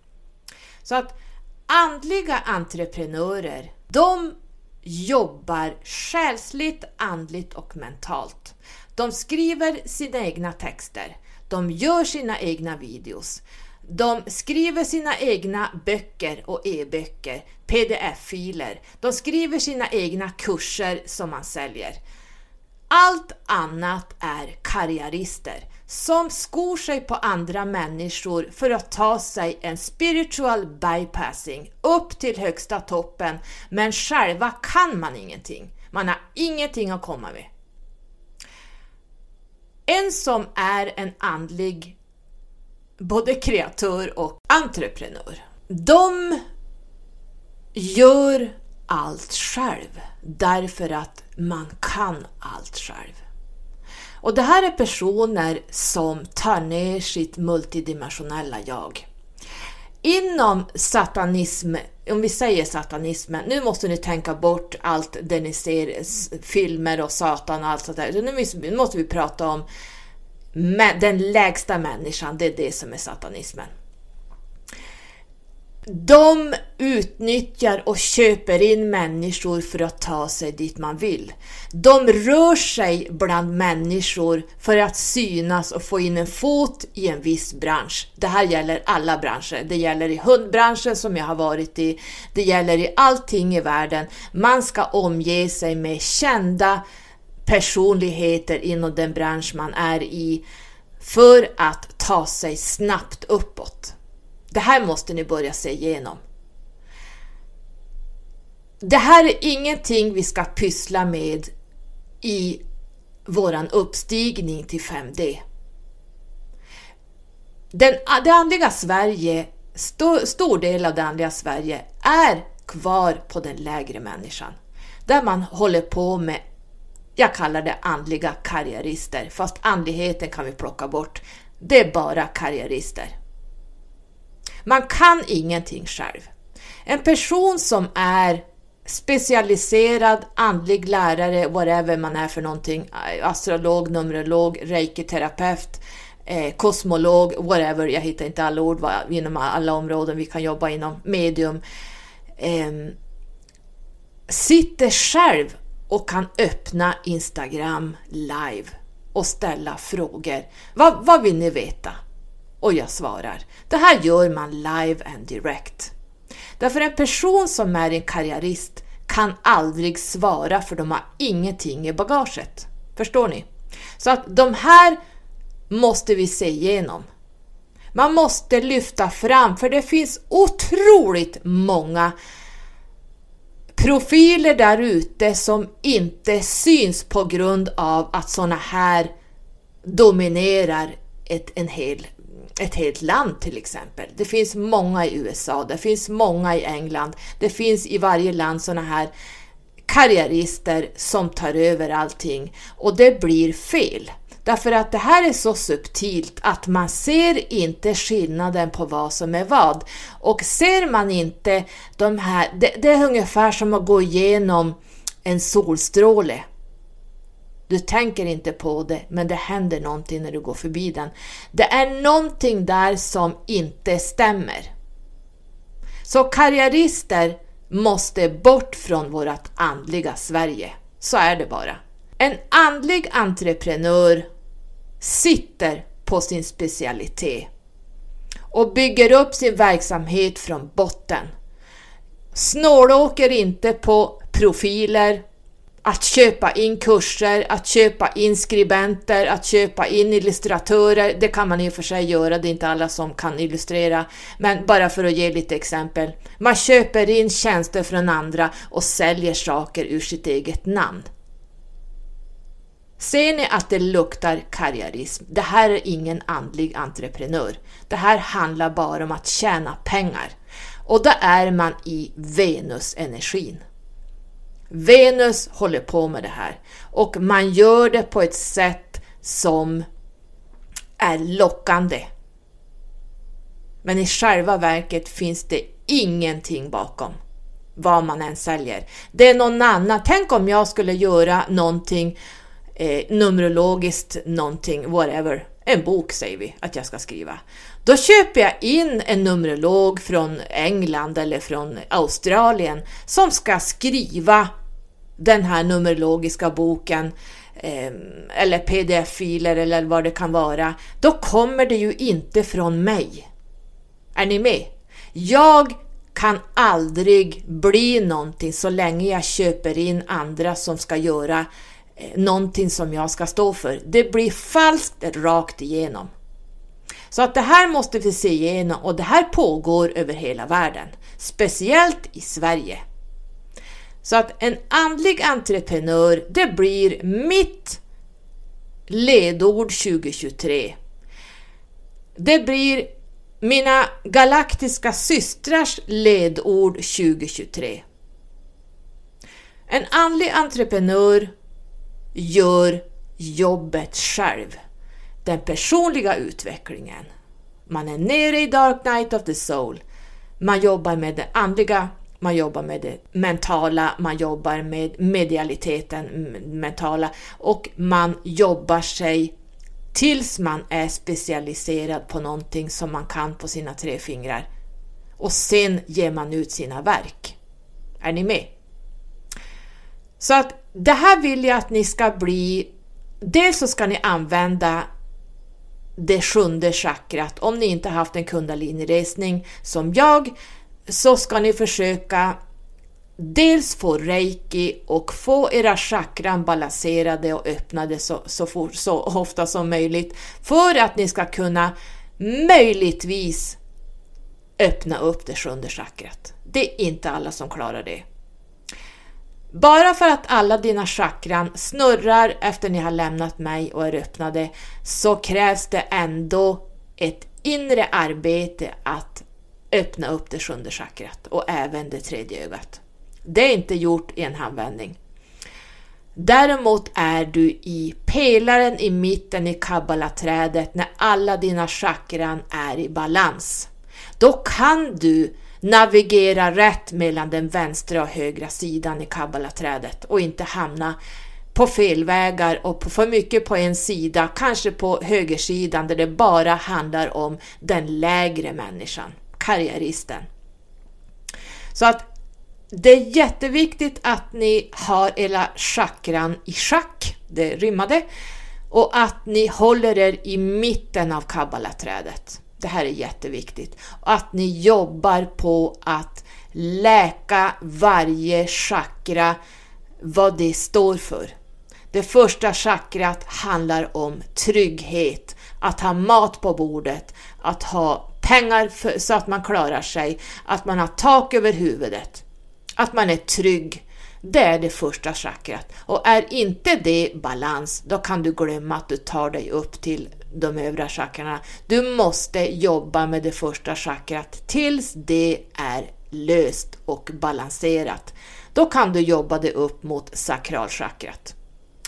Så att andliga entreprenörer, de jobbar själsligt, andligt och mentalt. De skriver sina egna texter, de gör sina egna videos, de skriver sina egna böcker och e-böcker, pdf-filer. De skriver sina egna kurser som man säljer. Allt annat är karriärister som skor sig på andra människor för att ta sig en spiritual bypassing upp till högsta toppen, men själva kan man ingenting. Man har ingenting att komma med. En som är en andlig både kreatör och entreprenör. De gör allt själv därför att man kan allt själv. Och det här är personer som tar ner sitt multidimensionella jag. Inom satanism, om vi säger satanismen, nu måste ni tänka bort allt det ni ser, filmer och satan och allt sånt där. Nu måste vi prata om den lägsta människan, det är det som är satanismen. De utnyttjar och köper in människor för att ta sig dit man vill. De rör sig bland människor för att synas och få in en fot i en viss bransch. Det här gäller alla branscher. Det gäller i hundbranschen som jag har varit i. Det gäller i allting i världen. Man ska omge sig med kända personligheter inom den bransch man är i för att ta sig snabbt uppåt. Det här måste ni börja se igenom. Det här är ingenting vi ska pyssla med i våran uppstigning till 5D. Den, det andliga Sverige stor, stor del av det andliga Sverige är kvar på den lägre människan. Där man håller på med, jag kallar det andliga karriärister, fast andligheten kan vi plocka bort. Det är bara karriärister. Man kan ingenting själv. En person som är specialiserad andlig lärare, whatever man är för någonting, eh, astrolog, numerolog, reiki-terapeut, eh, kosmolog, whatever, jag hittar inte alla ord inom alla områden vi kan jobba inom, medium, eh, sitter själv och kan öppna Instagram live och ställa frågor. Vad, vad vill ni veta? Och jag svarar. Det här gör man live and direct. Därför en person som är en karriärist kan aldrig svara för de har ingenting i bagaget. Förstår ni? Så att de här måste vi se igenom. Man måste lyfta fram, för det finns otroligt många profiler där ute som inte syns på grund av att såna här dominerar ett, en hel, ett helt land till exempel. Det finns många i USA, det finns många i England, det finns i varje land såna här karriärister som tar över allting och det blir fel. Därför att det här är så subtilt att man ser inte skillnaden på vad som är vad. Och ser man inte de här, det, det är ungefär som att gå igenom en solstråle. Du tänker inte på det, men det händer någonting när du går förbi den. Det är någonting där som inte stämmer. Så karriärister måste bort från vårt andliga Sverige. Så är det bara. En andlig entreprenör sitter på sin specialitet och bygger upp sin verksamhet från botten. Snålåker inte på profiler, att köpa in kurser, att köpa in skribenter, att köpa in illustratörer. Det kan man i och för sig göra, det är inte alla som kan illustrera. Men bara för att ge lite exempel. Man köper in tjänster från andra och säljer saker ur sitt eget namn. Ser ni att det luktar karriärism? Det här är ingen andlig entreprenör. Det här handlar bara om att tjäna pengar. Och då är man i Venus-energin. Venus håller på med det här och man gör det på ett sätt som är lockande. Men i själva verket finns det ingenting bakom vad man än säljer. Det är någon annan. Tänk om jag skulle göra någonting eh, numerologiskt någonting, whatever, en bok säger vi att jag ska skriva. Då köper jag in en numerolog från England eller från Australien som ska skriva den här numerologiska boken eh, eller pdf-filer eller vad det kan vara. Då kommer det ju inte från mig. Är ni med? Jag kan aldrig bli någonting så länge jag köper in andra som ska göra Eh, någonting som jag ska stå för. Det blir falskt rakt igenom. Så att det här måste vi se igenom och det här pågår över hela världen, speciellt i Sverige. Så att en andlig entreprenör, det blir mitt ledord 2023. Det blir mina galaktiska systrars ledord 2023. En andlig entreprenör gör jobbet själv. Den personliga utvecklingen. Man är nere i Dark Night of the Soul. Man jobbar med det andliga, man jobbar med det mentala, man jobbar med medialiteten, mentala och man jobbar sig tills man är specialiserad på någonting som man kan på sina tre fingrar. Och sen ger man ut sina verk. Är ni med? Så att det här vill jag att ni ska bli... Dels så ska ni använda det sjunde chakrat. Om ni inte haft en kundaliniresning som jag så ska ni försöka dels få reiki och få era chakran balanserade och öppnade så, så, fort, så ofta som möjligt för att ni ska kunna möjligtvis öppna upp det sjunde chakrat. Det är inte alla som klarar det. Bara för att alla dina chakran snurrar efter ni har lämnat mig och är öppnade så krävs det ändå ett inre arbete att öppna upp det sjunde chakrat och även det tredje ögat. Det är inte gjort i en handvändning. Däremot är du i pelaren i mitten i kabbalaträdet när alla dina chakran är i balans. Då kan du navigera rätt mellan den vänstra och högra sidan i kabbalaträdet och inte hamna på felvägar och på för mycket på en sida, kanske på högersidan där det bara handlar om den lägre människan, karriäristen. Så att det är jätteviktigt att ni har era chakran i schack, det rimmade, och att ni håller er i mitten av kabbalaträdet. Det här är jätteviktigt. Att ni jobbar på att läka varje chakra, vad det står för. Det första chakrat handlar om trygghet, att ha mat på bordet, att ha pengar för, så att man klarar sig, att man har tak över huvudet, att man är trygg. Det är det första chakrat. Och är inte det balans, då kan du glömma att du tar dig upp till de övriga chakrarna. Du måste jobba med det första chakrat tills det är löst och balanserat. Då kan du jobba det upp mot sakralchakrat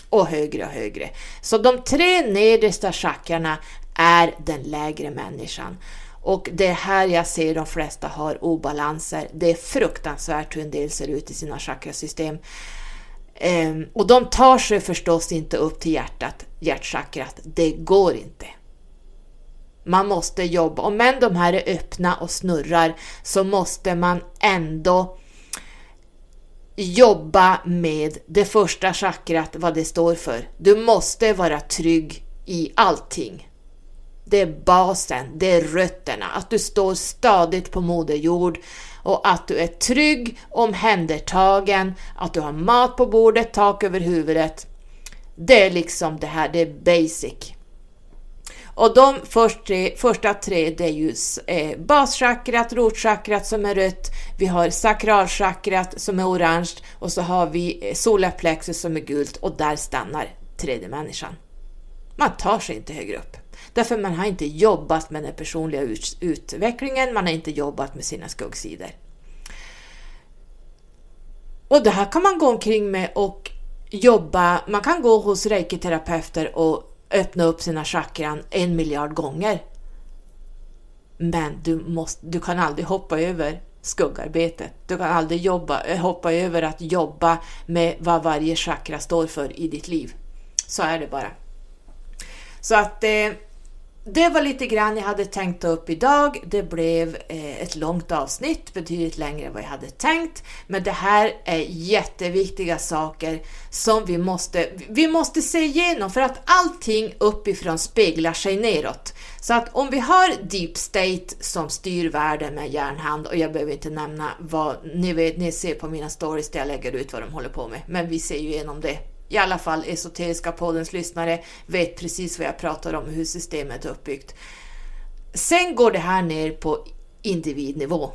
och högre och högre. Så de tre nedersta chakrarna är den lägre människan. Och det är här jag ser de flesta har obalanser. Det är fruktansvärt hur en del ser ut i sina chakrasystem. Ehm, och de tar sig förstås inte upp till hjärtat, hjärtchakrat. Det går inte. Man måste jobba. Om än de här är öppna och snurrar så måste man ändå jobba med det första chakrat, vad det står för. Du måste vara trygg i allting. Det är basen, det är rötterna, att du står stadigt på moder jord och att du är trygg, omhändertagen, att du har mat på bordet, tak över huvudet. Det är liksom det här, det är basic. Och de först tre, första tre det är ju eh, baschakrat, rotchakrat som är rött, vi har sakralchakrat som är orange och så har vi eh, solarplexus som är gult och där stannar tredje människan. Man tar sig inte högre upp. Därför man har inte jobbat med den personliga ut utvecklingen, man har inte jobbat med sina skuggsidor. Och det här kan man gå omkring med och jobba, man kan gå hos reikiterapeuter och öppna upp sina chakran en miljard gånger. Men du, måste, du kan aldrig hoppa över skuggarbetet. Du kan aldrig jobba, eh, hoppa över att jobba med vad varje chakra står för i ditt liv. Så är det bara. Så att eh, det var lite grann jag hade tänkt ta upp idag. Det blev eh, ett långt avsnitt, betydligt längre än vad jag hade tänkt. Men det här är jätteviktiga saker som vi måste, vi måste se igenom för att allting uppifrån speglar sig neråt. Så att om vi har deep state som styr världen med järnhand och jag behöver inte nämna vad ni vet, ni ser på mina stories där jag lägger ut vad de håller på med, men vi ser ju igenom det i alla fall Esoteriska poddens lyssnare vet precis vad jag pratar om, hur systemet är uppbyggt. Sen går det här ner på individnivå,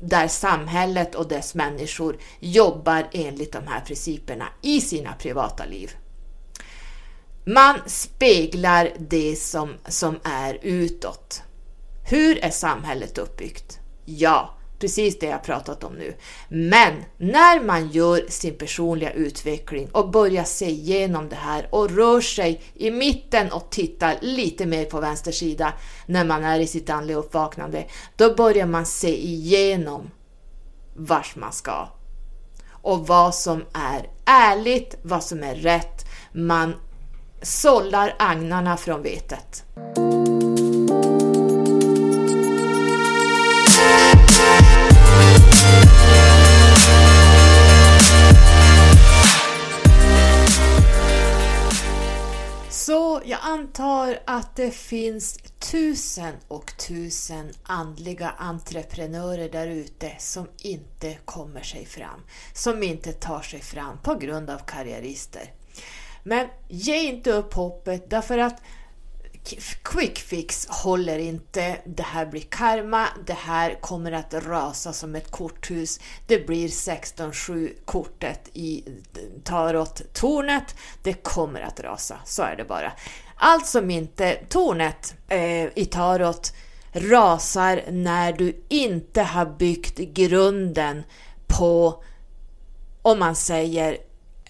där samhället och dess människor jobbar enligt de här principerna i sina privata liv. Man speglar det som, som är utåt. Hur är samhället uppbyggt? Ja, precis det jag pratat om nu. Men när man gör sin personliga utveckling och börjar se igenom det här och rör sig i mitten och tittar lite mer på vänster sida när man är i sitt andliga uppvaknande, då börjar man se igenom vart man ska och vad som är ärligt, vad som är rätt. Man sållar agnarna från vetet. Jag antar att det finns tusen och tusen andliga entreprenörer där ute som inte kommer sig fram, som inte tar sig fram på grund av karriärister. Men ge inte upp hoppet därför att quick fix håller inte, det här blir karma, det här kommer att rasa som ett korthus, det blir 16-7 kortet i tarot-tornet, det kommer att rasa, så är det bara. Allt som inte, tornet eh, i tarot rasar när du inte har byggt grunden på, om man säger,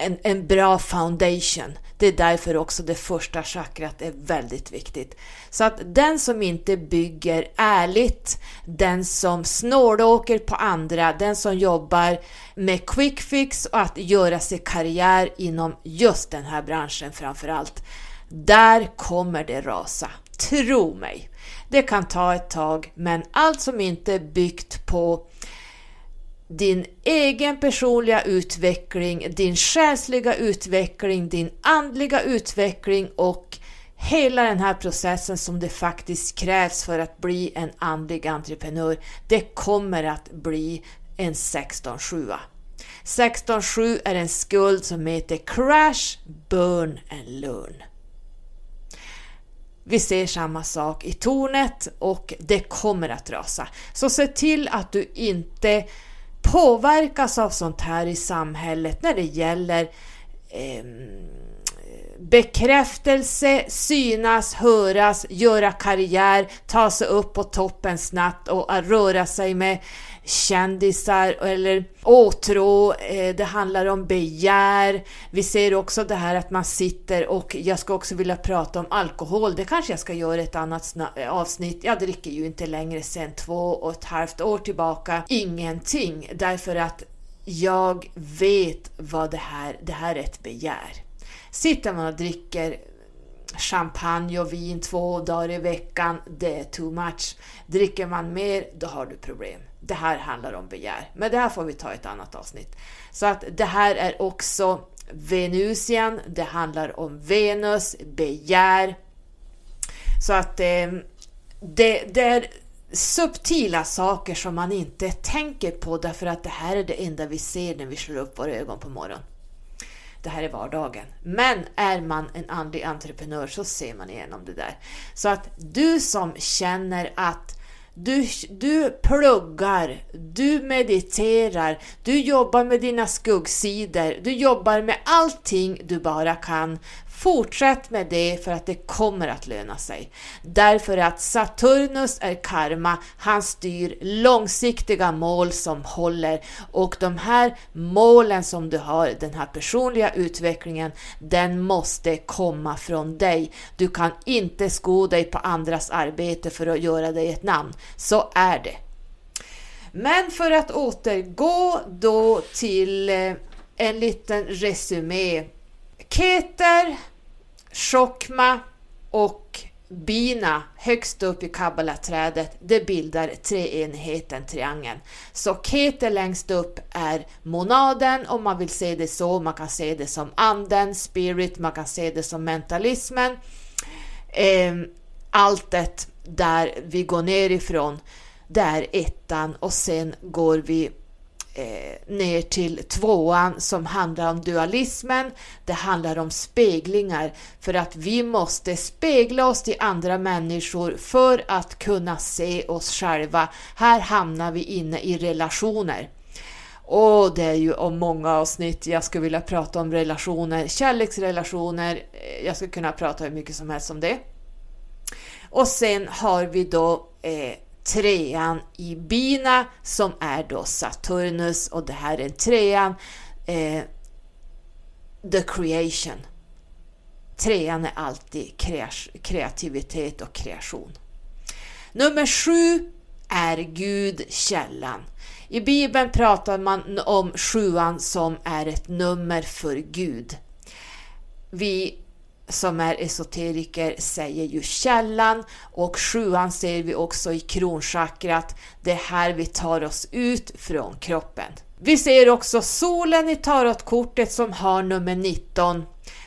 en, en bra foundation. Det är därför också det första chakrat är väldigt viktigt. Så att den som inte bygger ärligt, den som snålåker på andra, den som jobbar med quick fix och att göra sig karriär inom just den här branschen framförallt. Där kommer det rasa. Tro mig. Det kan ta ett tag, men allt som inte är byggt på din egen personliga utveckling, din själsliga utveckling, din andliga utveckling och hela den här processen som det faktiskt krävs för att bli en andlig entreprenör, det kommer att bli en 16-7. 16-7 är en skuld som heter Crash, Burn and Learn. Vi ser samma sak i tornet och det kommer att rasa. Så se till att du inte påverkas av sånt här i samhället när det gäller eh, bekräftelse, synas, höras, göra karriär, ta sig upp på toppen snabbt och röra sig med kändisar eller åtrå, eh, det handlar om begär. Vi ser också det här att man sitter och jag ska också vilja prata om alkohol. Det kanske jag ska göra ett annat eh, avsnitt. Jag dricker ju inte längre sedan två och ett halvt år tillbaka. Ingenting därför att jag vet vad det här, det här är ett begär. Sitter man och dricker champagne och vin två dagar i veckan, det är too much. Dricker man mer, då har du problem det här handlar om begär. Men det här får vi ta i ett annat avsnitt. Så att det här är också Venusian, det handlar om Venus, begär. Så att eh, det, det är subtila saker som man inte tänker på därför att det här är det enda vi ser när vi slår upp våra ögon på morgonen. Det här är vardagen. Men är man en andlig entreprenör så ser man igenom det där. Så att du som känner att du, du pluggar, du mediterar, du jobbar med dina skuggsidor, du jobbar med allting du bara kan. Fortsätt med det för att det kommer att löna sig. Därför att Saturnus är karma, han styr långsiktiga mål som håller och de här målen som du har, den här personliga utvecklingen, den måste komma från dig. Du kan inte sko dig på andras arbete för att göra dig ett namn. Så är det. Men för att återgå då till eh, en liten resumé Keter, Chokma och Bina högst upp i kabbalaträdet, det bildar treenigheten triangeln. Så Keter längst upp är monaden om man vill se det så, man kan se det som anden, spirit, man kan se det som mentalismen. Eh, alltet där vi går nerifrån, det är ettan och sen går vi eh, ner till tvåan som handlar om dualismen. Det handlar om speglingar för att vi måste spegla oss till andra människor för att kunna se oss själva. Här hamnar vi inne i relationer. Och det är ju om många avsnitt jag skulle vilja prata om relationer, kärleksrelationer. Eh, jag skulle kunna prata hur mycket som helst om det. Och sen har vi då eh, trean i Bina som är då Saturnus och det här är trean eh, The Creation. Trean är alltid kreativitet och kreation. Nummer sju är Gud, källan. I Bibeln pratar man om sjuan som är ett nummer för Gud. Vi som är esoteriker säger ju källan och sjuan ser vi också i kronchakrat. Det är här vi tar oss ut från kroppen. Vi ser också solen i tarotkortet som har nummer 19.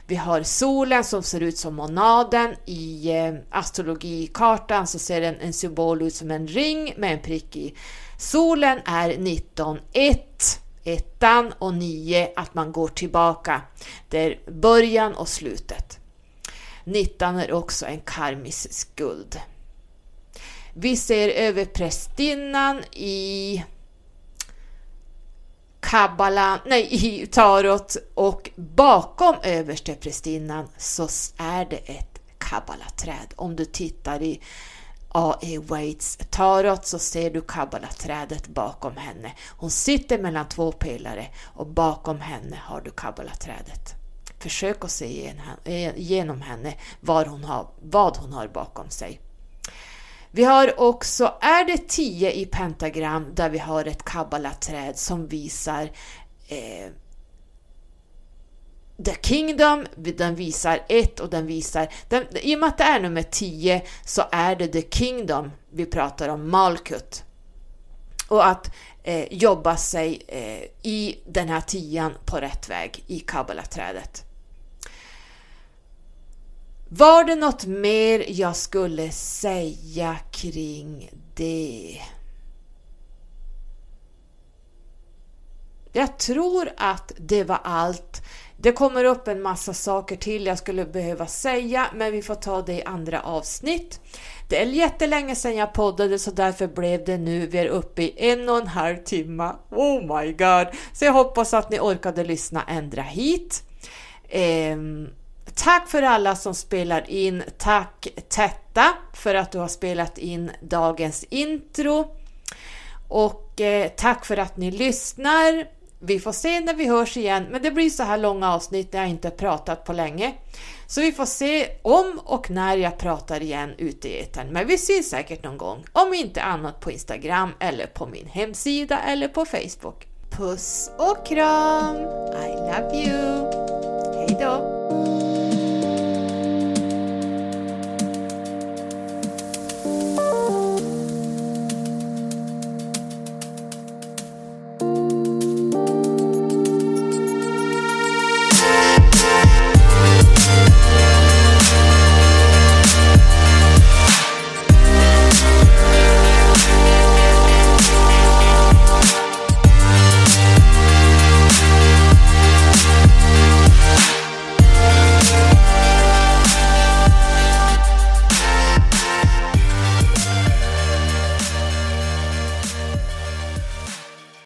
Vi har solen som ser ut som monaden. I eh, astrologikartan så ser den en symbol ut som en ring med en prick i. Solen är 19, 1, ettan och 9, att man går tillbaka. Det är början och slutet. Nittan är också en karmisk skuld. Vi ser överprästinnan i kabbala, nej, i tarot och bakom översteprästinnan så är det ett kabbalaträd. Om du tittar i A.E. Waits tarot så ser du kabbalaträdet bakom henne. Hon sitter mellan två pelare och bakom henne har du kabbalaträdet. Försök att se igenom eh, henne vad hon har, vad hon har bakom sig. Vi har också, är det 10 i pentagram där vi har ett kabbalaträd som visar eh, The Kingdom, den visar 1 och den visar, den, i och med att det är nummer 10 så är det The Kingdom vi pratar om, Malkut. Och att eh, jobba sig eh, i den här tian på rätt väg i kabbalaträdet. Var det något mer jag skulle säga kring det? Jag tror att det var allt. Det kommer upp en massa saker till jag skulle behöva säga, men vi får ta det i andra avsnitt. Det är jättelänge sedan jag poddade så därför blev det nu. Vi är uppe i en och en halv timme. Oh my god! Så jag hoppas att ni orkade lyssna ända hit. Um, Tack för alla som spelar in. Tack Tetta för att du har spelat in dagens intro. Och eh, tack för att ni lyssnar. Vi får se när vi hörs igen, men det blir så här långa avsnitt när jag inte pratat på länge. Så vi får se om och när jag pratar igen ute i etern. Men vi syns säkert någon gång, om inte annat på Instagram eller på min hemsida eller på Facebook. Puss och kram! I love you! Hejdå!